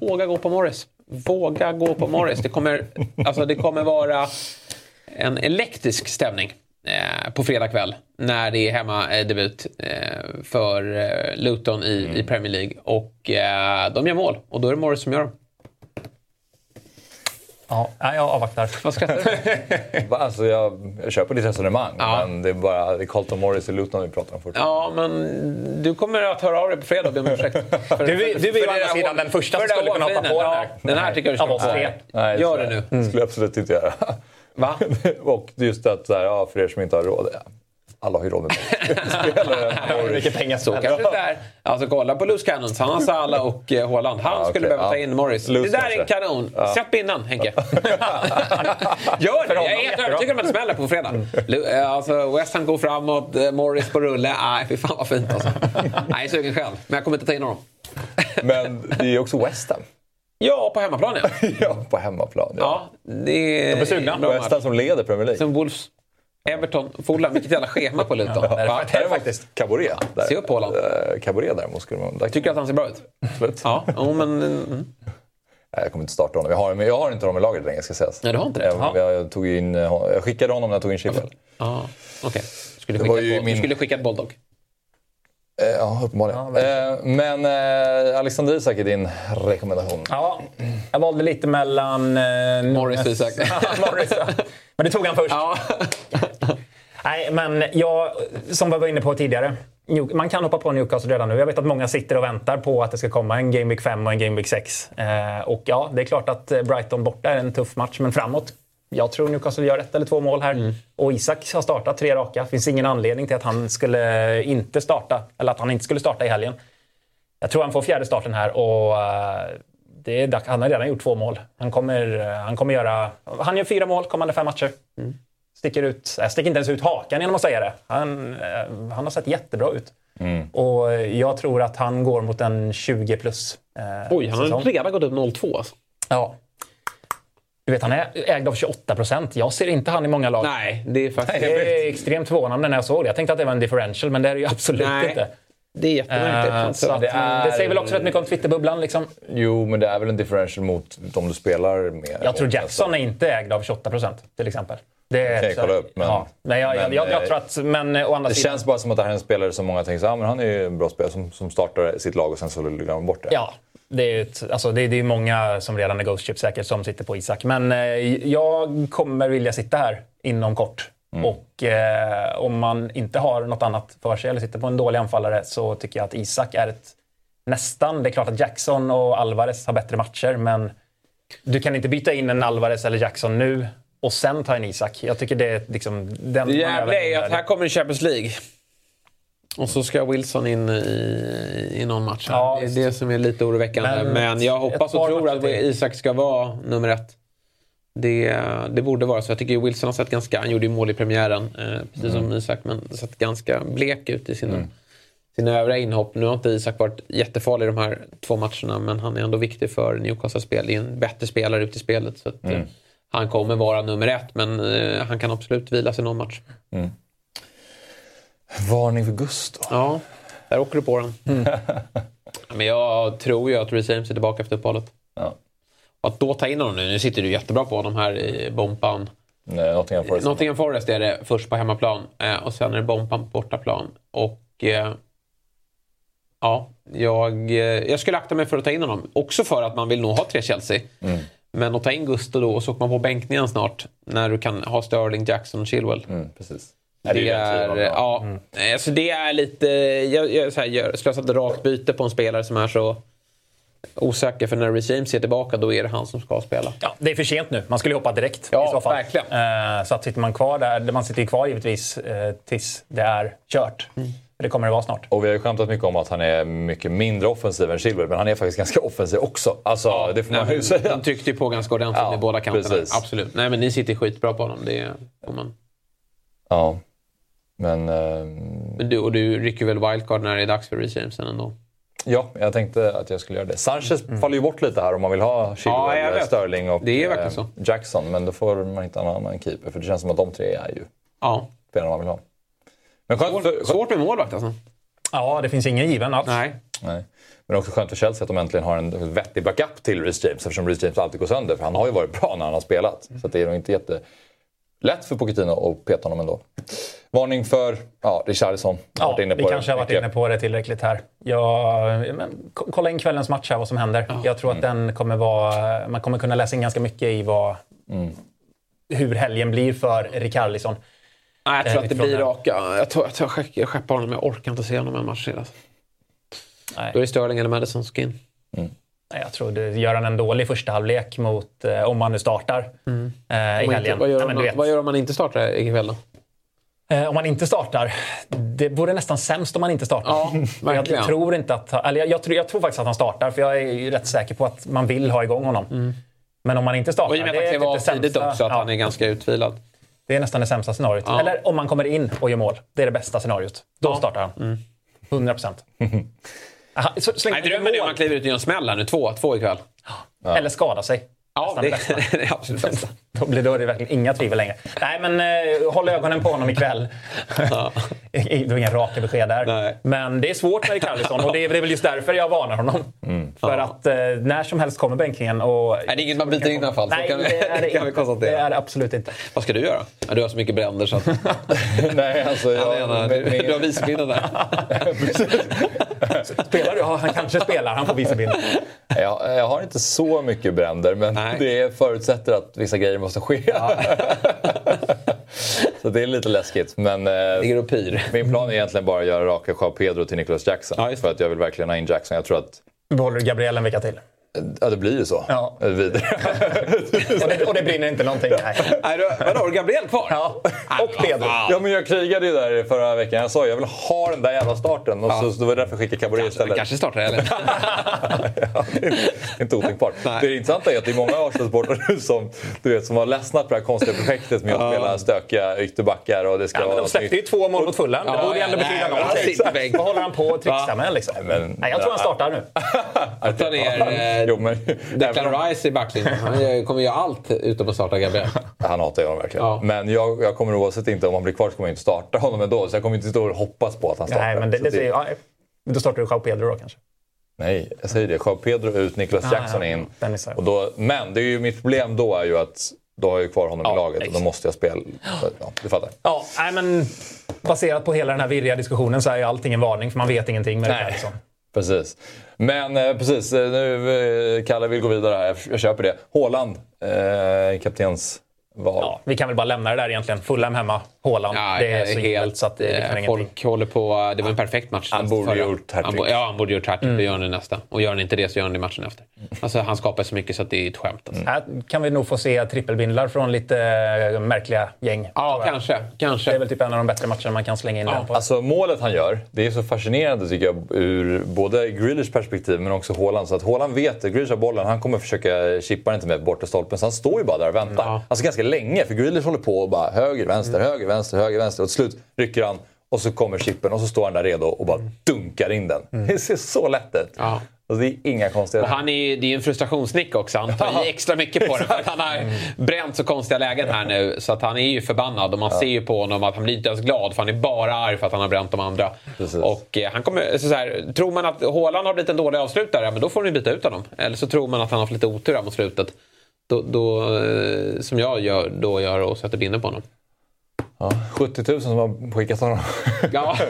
Våga gå på Morris. Våga gå på Morris. Det kommer, alltså, det kommer vara en elektrisk stämning eh, på fredag kväll när det är hemmadebut eh, för eh, Luton i, i Premier League. Och eh, de gör mål och då är det Morris som gör dem. Ja, nej, jag avvaktar. Vad skrattar du? *laughs* Alltså jag, jag köper ditt resonemang, Ja. men det är bara det är Colton Morris i Luton vi pratar om fortfarande. Ja, men du kommer att höra av dig på fredag och be om ursäkt. *laughs* För- Du du är ju å andra sidan den första för som skulle kunna hoppa på den här. Den här tycker jag du ska hoppa på. Nej, Gör det nu. Det skulle jag absolut inte göra. Va? *laughs* och just att så här, ja, för er som inte har råd. Ja, alla har ju råd med pengar. *laughs* Mycket pengar Så kanske det är. Alltså kolla på Loose Cannons. Han har Salah och eh, Haaland. Han Ja, skulle behöva ta ja. in Morris. Loose det där är en kanske. kanon. Sätt bindan Henke. *laughs* Gör det! Jag är helt övertygad om att det smäller på fredag. Eh, Alltså, West Ham går framåt, eh, Morris på rulle. Nej, fy fan vad fint alltså. Nej, jag är sugen själv. Men jag kommer inte ta in honom. *laughs* Men det är ju också West Ham. Ja, på hemmaplan ja. ja, på hemmaplan. Ja. Ja, det är... är sugna. West. Ham som leder Premier League. Som Wolves, Everton, Fulham. Vilket jävla schema på Luton. *laughs* det är faktiskt-. Caboret. Där. Se upp Haaland. Eh, Caboret däremot skulle man... Där, Tycker att han ser bra ut? absolut. Ja, jo, men... *laughs* mm. Jag kommer inte starta honom. Jag har, men jag har inte honom i laget längre ska sägas. Nej, du har inte det? Jag, jag, tog in, eh, jag skickade honom när jag tog in Chilwell. Ja, okej. Skulle, Det skicka var ju ett- min- du skulle skicka ett Bulldog. Eh, Ja, uppenbarligen. Eh, men eh, Alexander Isak är din rekommendation. Ja, jag valde lite mellan... Eh, Morris Isak. *laughs* Morris, ja. Men det tog han först. Ja. Nej, men jag, som vi var inne på tidigare. Man kan hoppa på Newcastle redan nu. Jag vet att många sitter och väntar på att det ska komma en Game Week 5 och en Game Week 6. Eh, och ja, det är klart att eh, Brighton borta är en tuff match, men framåt. Jag tror Newcastle gör ett eller två mål här. Och Isak har startat tre raka. finns ingen anledning till att han skulle inte starta, eller att han inte skulle starta i helgen. Jag tror han får fjärde starten här och eh, det är han har redan gjort två mål. Han kommer, han kommer göra... Han gör fyra mål kommande fem matcher. Sticker ut, äh, sticker inte ens ut hakan genom att säga det. Han, eh, han har sett jättebra ut. Och eh, jag tror att han går mot en 20 plus eh, Oj, han har säsong. redan gått upp 0-2 alltså. Ja. Du vet, han är ägd av 28 procent. Jag ser inte han i många lag. Nej, det är faktiskt... Det är extremt förvånande när jag såg det. Jag tänkte att det var en differential, men det är det ju absolut Nej. inte. Det är jättemärkligt. Eh, så att, det det, är- säger väl också rätt mycket om Twitterbubblan. Liksom. Jo, men det är väl en differential mot de du spelar med. Jag tror Jackson är inte ägd av 28 procent, till exempel. Det kan jag kolla upp, men- ja. Nej, jag, men, jag, jag, jag tror att... Men eh, å andra Det sidan... känns bara som att det här är en spelare som många tänker så, ah, men han är ju en bra spelare som, som startar sitt lag och sen så glömmer man bort det. Ja, det är, ett, alltså det, det är många som redan är Ghost Ship säkert som sitter på Isak. Men eh, jag kommer vilja sitta här inom kort. Och eh, om man inte har något annat för sig eller sitter på en dålig anfallare så tycker jag att Isak är ett nästan. Det är klart att Jackson och Alvarez har bättre matcher men du kan inte byta in en Alvarez eller Jackson nu och sen ta en Isak. Jag tycker det är liksom... Den Det jävliga är att här kommer Champions League. Och så ska Wilson in i, i någon match. Ja, det är det som är lite oroväckande. Men, Men jag hoppas och tror att. Isak ska vara nummer ett. Det, det borde vara så. Jag tycker Wilson har sett ganska... Han gjorde ju mål i premiären, eh, precis som Isak. Men sett ganska blek ut i sina, sina övriga inhopp. Nu har inte Isak varit jättefarlig i de här två matcherna. Men han är ändå viktig för Newcastles spel. Det är en bättre spelare ut i spelet. Så att, eh, han kommer vara nummer ett. Men eh, han kan absolut vila sig någon match. Varning för Gusto. Ja, där åker du på den. *laughs* Men jag tror ju att Reece James är tillbaka efter uppehållet. Ja. Och att då ta in honom nu, nu sitter du jättebra på honom här i Bompan. Nej, Nottingham Forest. Nottingham Forest är det först på hemmaplan eh, och sen är det Bompan på bortaplan. Och eh, ja, jag, eh, jag skulle akta mig för att ta in honom. Också för att man vill nog ha tre Chelsea. Men att ta in Gusto då och så åker man på bänkningen snart. När du kan ha Sterling, Jackson och Chilwell. Mm, precis. Det den är, ja, alltså det är lite... Jag, jag, så här, jag slösade rakt byte på en spelare som är så osäker. För när Reece James är tillbaka då är det han som ska spela. Ja, det är för sent nu. Man skulle ju hoppa direkt Ja, i så fall. verkligen. Eh, så att sitter man kvar där, man sitter ju kvar givetvis eh, tills det är kört. Mm. Det kommer det vara snart. Och vi har ju skämtat mycket om att han är mycket mindre offensiv än Chilwell, men han är faktiskt ganska offensiv också. Alltså, det får man ju säga. De tryckte ju på ganska ordentligt Ja, med båda kanterna. precis. Absolut. Nej, men ni sitter skitbra på honom. Det får man. Ja. Men eh, Men du, och du rycker väl wildcard när det är dags för Reece James sen ändå? ja, jag tänkte att jag skulle göra det. Sanchez faller ju bort lite här om man vill ha Mm. Ja, Chilwell, vet. Sterling och Det är verkligen eh, så. Jackson. Men då får man hitta en annan keeper, för det känns som att de tre är ju Ja. spelarna man vill ha. Men skönt för, skönt, Svårt med målvakt alltså. Ja, det finns ingen given alls. Nej. nej. Men också skönt för Chelsea att de äntligen har en vettig backup till Reece James eftersom Reece James alltid går sönder. För han har ju varit bra när han har spelat. Så att det är nog inte jättelätt för Pochettino att peta honom ändå. Varning för ja, Richarlison. Ja, Varit inne vi på kanske har det varit inne på det tillräckligt här. Ko- kolla in kvällens match här, vad som händer. Jag tror att Mm. den kommer vara... Man kommer kunna läsa in ganska mycket i vad, Mm. hur helgen blir för Rikarlison. Nej, jag tror Eh, att det blir raka. Jag, tror, jag, tror, jag, jag skeppar honom, jag orkar inte se honom en match till. Alltså. Nej. Då är det Sterling eller Madison som ska in. Nej, Jag tror det gör han en dålig första halvlek mot, eh, om man nu startar eh, i helgen. vad, gör Nej, man, du vad gör om man inte startar ikväll då? Eh, om man inte startar. Det vore nästan sämst om man inte startar. Ja, *laughs* jag, tror inte att, eller jag, jag, tror, jag tror faktiskt att han startar, för jag är ju rätt säker på att man vill ha igång honom. Men om man inte startar, Och i och med att det han är klev typ av tidigt också, att Ja, han är ganska utvilad. Det är nästan det sämsta scenariot. Ja. Eller om man kommer in och gör mål. Det är det bästa scenariot. Då startar han. Mm. 100 procent. *laughs* Nej, drömmen är om man kliver ut i en smäll här nu. Två, två ikväll. Eller skada sig. Ja, det, *laughs* det är absolut bästa. Då blir det verkligen inga tvivel längre. Nej, men eh, håll ögonen på honom ikväll. Ja. *laughs* det var inga raka besked där. Nej. Men det är svårt med Rikardisson och det är, det är väl just därför jag varnar honom. För att eh, när som helst kommer bänkningen och... Nej, det är inget man bryter in i alla fall. Nej, kan det är det, *laughs* kan vi inte. konstatera. Det är det absolut inte. Vad ska du göra? Ja, du har så mycket bränder så att... *laughs* Nej, alltså Jag med- du, du har visbinden där. Spelar du? Ja, han kanske spelar. Han får visa bild. jag, jag har inte så mycket bränder, men Nej. det förutsätter att vissa grejer måste ske. *laughs* så det är lite läskigt. Men eh, min plan är egentligen bara att göra raka Joao Pedro till Nicolas Jackson. Ja, för att jag vill verkligen ha in Jackson. Jag tror att Behåller du Gabriel en vecka till? Ja, det blir ju så. Ja. *laughs* Vidare. Och det, och det brinner inte någonting. *laughs* Nej. Nej, du, vadå, har du Gabriel kvar? Ja. Och Pedro. ja, men jag krigade ju där förra veckan. Jag sa jag vill ha den där jävla starten. Och så, så det var därför jag skickade Cabaret istället. kanske startar eller? ja, det är inte otänkbart. Det intressanta är att det är många Arsenal-supportrar nu som, du vet, som har ledsnat på det här konstiga projektet med att spela stökiga ytterbackar. Och det ska Ja, men vara de släppte ju två mål mot Fulham. Det borde ju ändå betyda någonting. Vad håller han på att trixa med liksom? men- Nej, jag tror han startar nu. *laughs* Jag tar ner Jo, men, *laughs* även Declan Rice i backlinjen. Han kommer göra allt utom att starta Gabriel. Han hatar jag honom verkligen. Ja. Men jag, jag kommer oavsett inte, om han blir kvar så kommer jag inte starta honom ändå. Så jag kommer inte stå och hoppas på att han startar. Nej, men det, Så det, säger- ja, då startar du Joao Pedro då kanske. Nej, jag säger det. Joao Pedro ut, Niklas Ah, Jackson ja, in. Och då, men det är ju, mitt problem då är ju att då har jag ju kvar honom Ja, i laget och då exakt. måste jag spela. Ja, du fattar. Ja, nej, men baserat på hela den här virriga diskussionen så är ju allting en varning för man vet ingenting med Nej. Richarlison. Precis. Men eh, precis, eh, nu eh, Kalle vill gå vidare här. Jag, jag köper det. Haaland, eh, kaptensval. Ja, vi kan väl bara lämna det där egentligen. Fulham hemma, Haaland. Ja, det är så givet så att det, eh, kan ingenting. Folk håller på... Det var en perfekt match. Han borde förra. gjort hattrick. Ja, han borde gjort hattrick. Mm. Det gör han i nästa. Och gör han inte det så gör han det i matchen efter. Alltså, han skapar så mycket så att det är ett skämt. Alltså. Här kan vi nog få se trippelbindlar från lite eh, märkliga gäng. Ja, kanske. kanske. Det är väl typ en av de bättre matcherna man kan slänga in den på. Alltså målet han gör, det är så fascinerande tycker jag ur både Grealish perspektiv men också Haaland. Så att Haaland vet, Grealish har bollen, han kommer försöka chippa den inte med borta stolpen. Så han står ju bara där och väntar. Ja. Alltså ganska länge, för Grealish håller på och bara höger, vänster, höger, vänster, höger, vänster. Och till slut rycker han och så kommer chippen och så står han där redo och bara dunkar in den. Det ser så lätt ut. Ja. Alltså, det är inga konstigheter. han är, det är en frustrationsnick också. Han tar i extra mycket på det. För han har bränt så konstiga lägen här nu. Så att han är ju förbannad. Och man ser ju på honom att han blir inte ens glad. För han är bara arg för att han har bränt de andra. Precis. Och eh, han kommer, så så här, tror man att Haaland har blivit en dålig avslutare, men då får ni byta ut honom. Eller så tror man att han har fått lite otur här mot slutet. Då, då, eh, som jag gör, då gör och sätter bindeln på honom. Ja, 70 000 som har skickat honom. Ja. *laughs*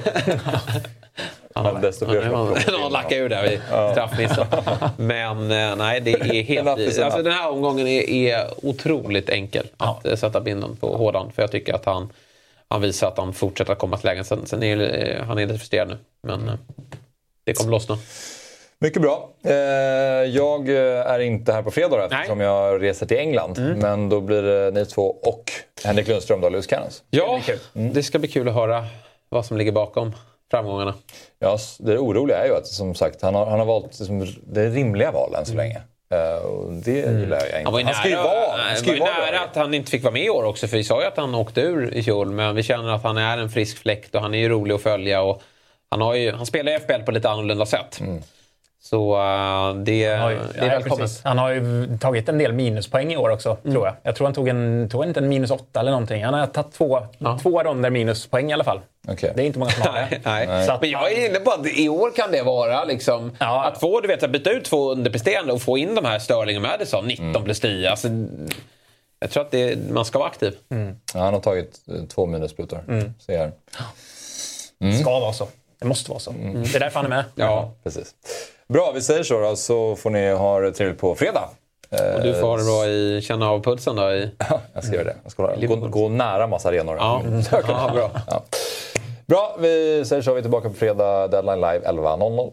Men desto fler som Någon *laughs* lackar ur där vid straffmissen. Men eh, nej, det är *laughs* helt... Alltså, den här omgången är, är otroligt enkel att eh, sätta binden på hårdan. För jag tycker att han, han visar att han fortsätter att komma till lägen. Sen, sen är han är lite frustrerad nu. Men det kommer lossna. Mycket bra. Eh, jag eh, är inte här på fredag eftersom jag reser till England. Mm. Men då blir det ni två och Henrik Lundström då, Lewis Cannons. Ja, det ska bli kul att höra vad som ligger bakom framgångarna. Ja, det oroliga är ju att som sagt, han har, han har valt liksom, det rimliga val än så länge. Eh, och det gillar jag inte. Mm. Han var han ska ju vara, han ska var ju vara nära att han inte fick vara med i år också. För vi sa ju att han åkte ur i fjol. Men vi känner att han är en frisk fläkt och han är ju rolig att följa. Och han, har ju, han spelar ju FBL på lite annorlunda sätt. Mm. Så eh, det, det är nej, välkommet. precis. Han har ju tagit en del minuspoäng i år också, Mm. tror jag. Jag tror han tog en, tog inte en minus åtta eller någonting. Han har tagit två, Ja. två ronder minuspoäng i alla fall. Okej. Det är inte många som har det. *laughs* Nej. Så att Men jag är inne på att i år kan det vara liksom, Ja. att få du vet, att byta ut två underpresterande och få in de här Sterling och Madison, 19 plus 10. Alltså, jag tror att det, man ska vara aktiv. Ja, han har tagit eh, två minussprutor. Mm. Här. ska vara så. Det måste vara så. Det är därför han är med. Ja. Precis. Bra, vi säger så då, så får ni ha det trevligt på fredag. Och du får ha det bra i känna av pulsen då. I, *laughs* Jag ska göra det. Jag ska gå, gå nära massa arenor. ja. *laughs* ja, bra. Ja. Bra, vi säger så. Vi är tillbaka på fredag. Deadline live 11.00.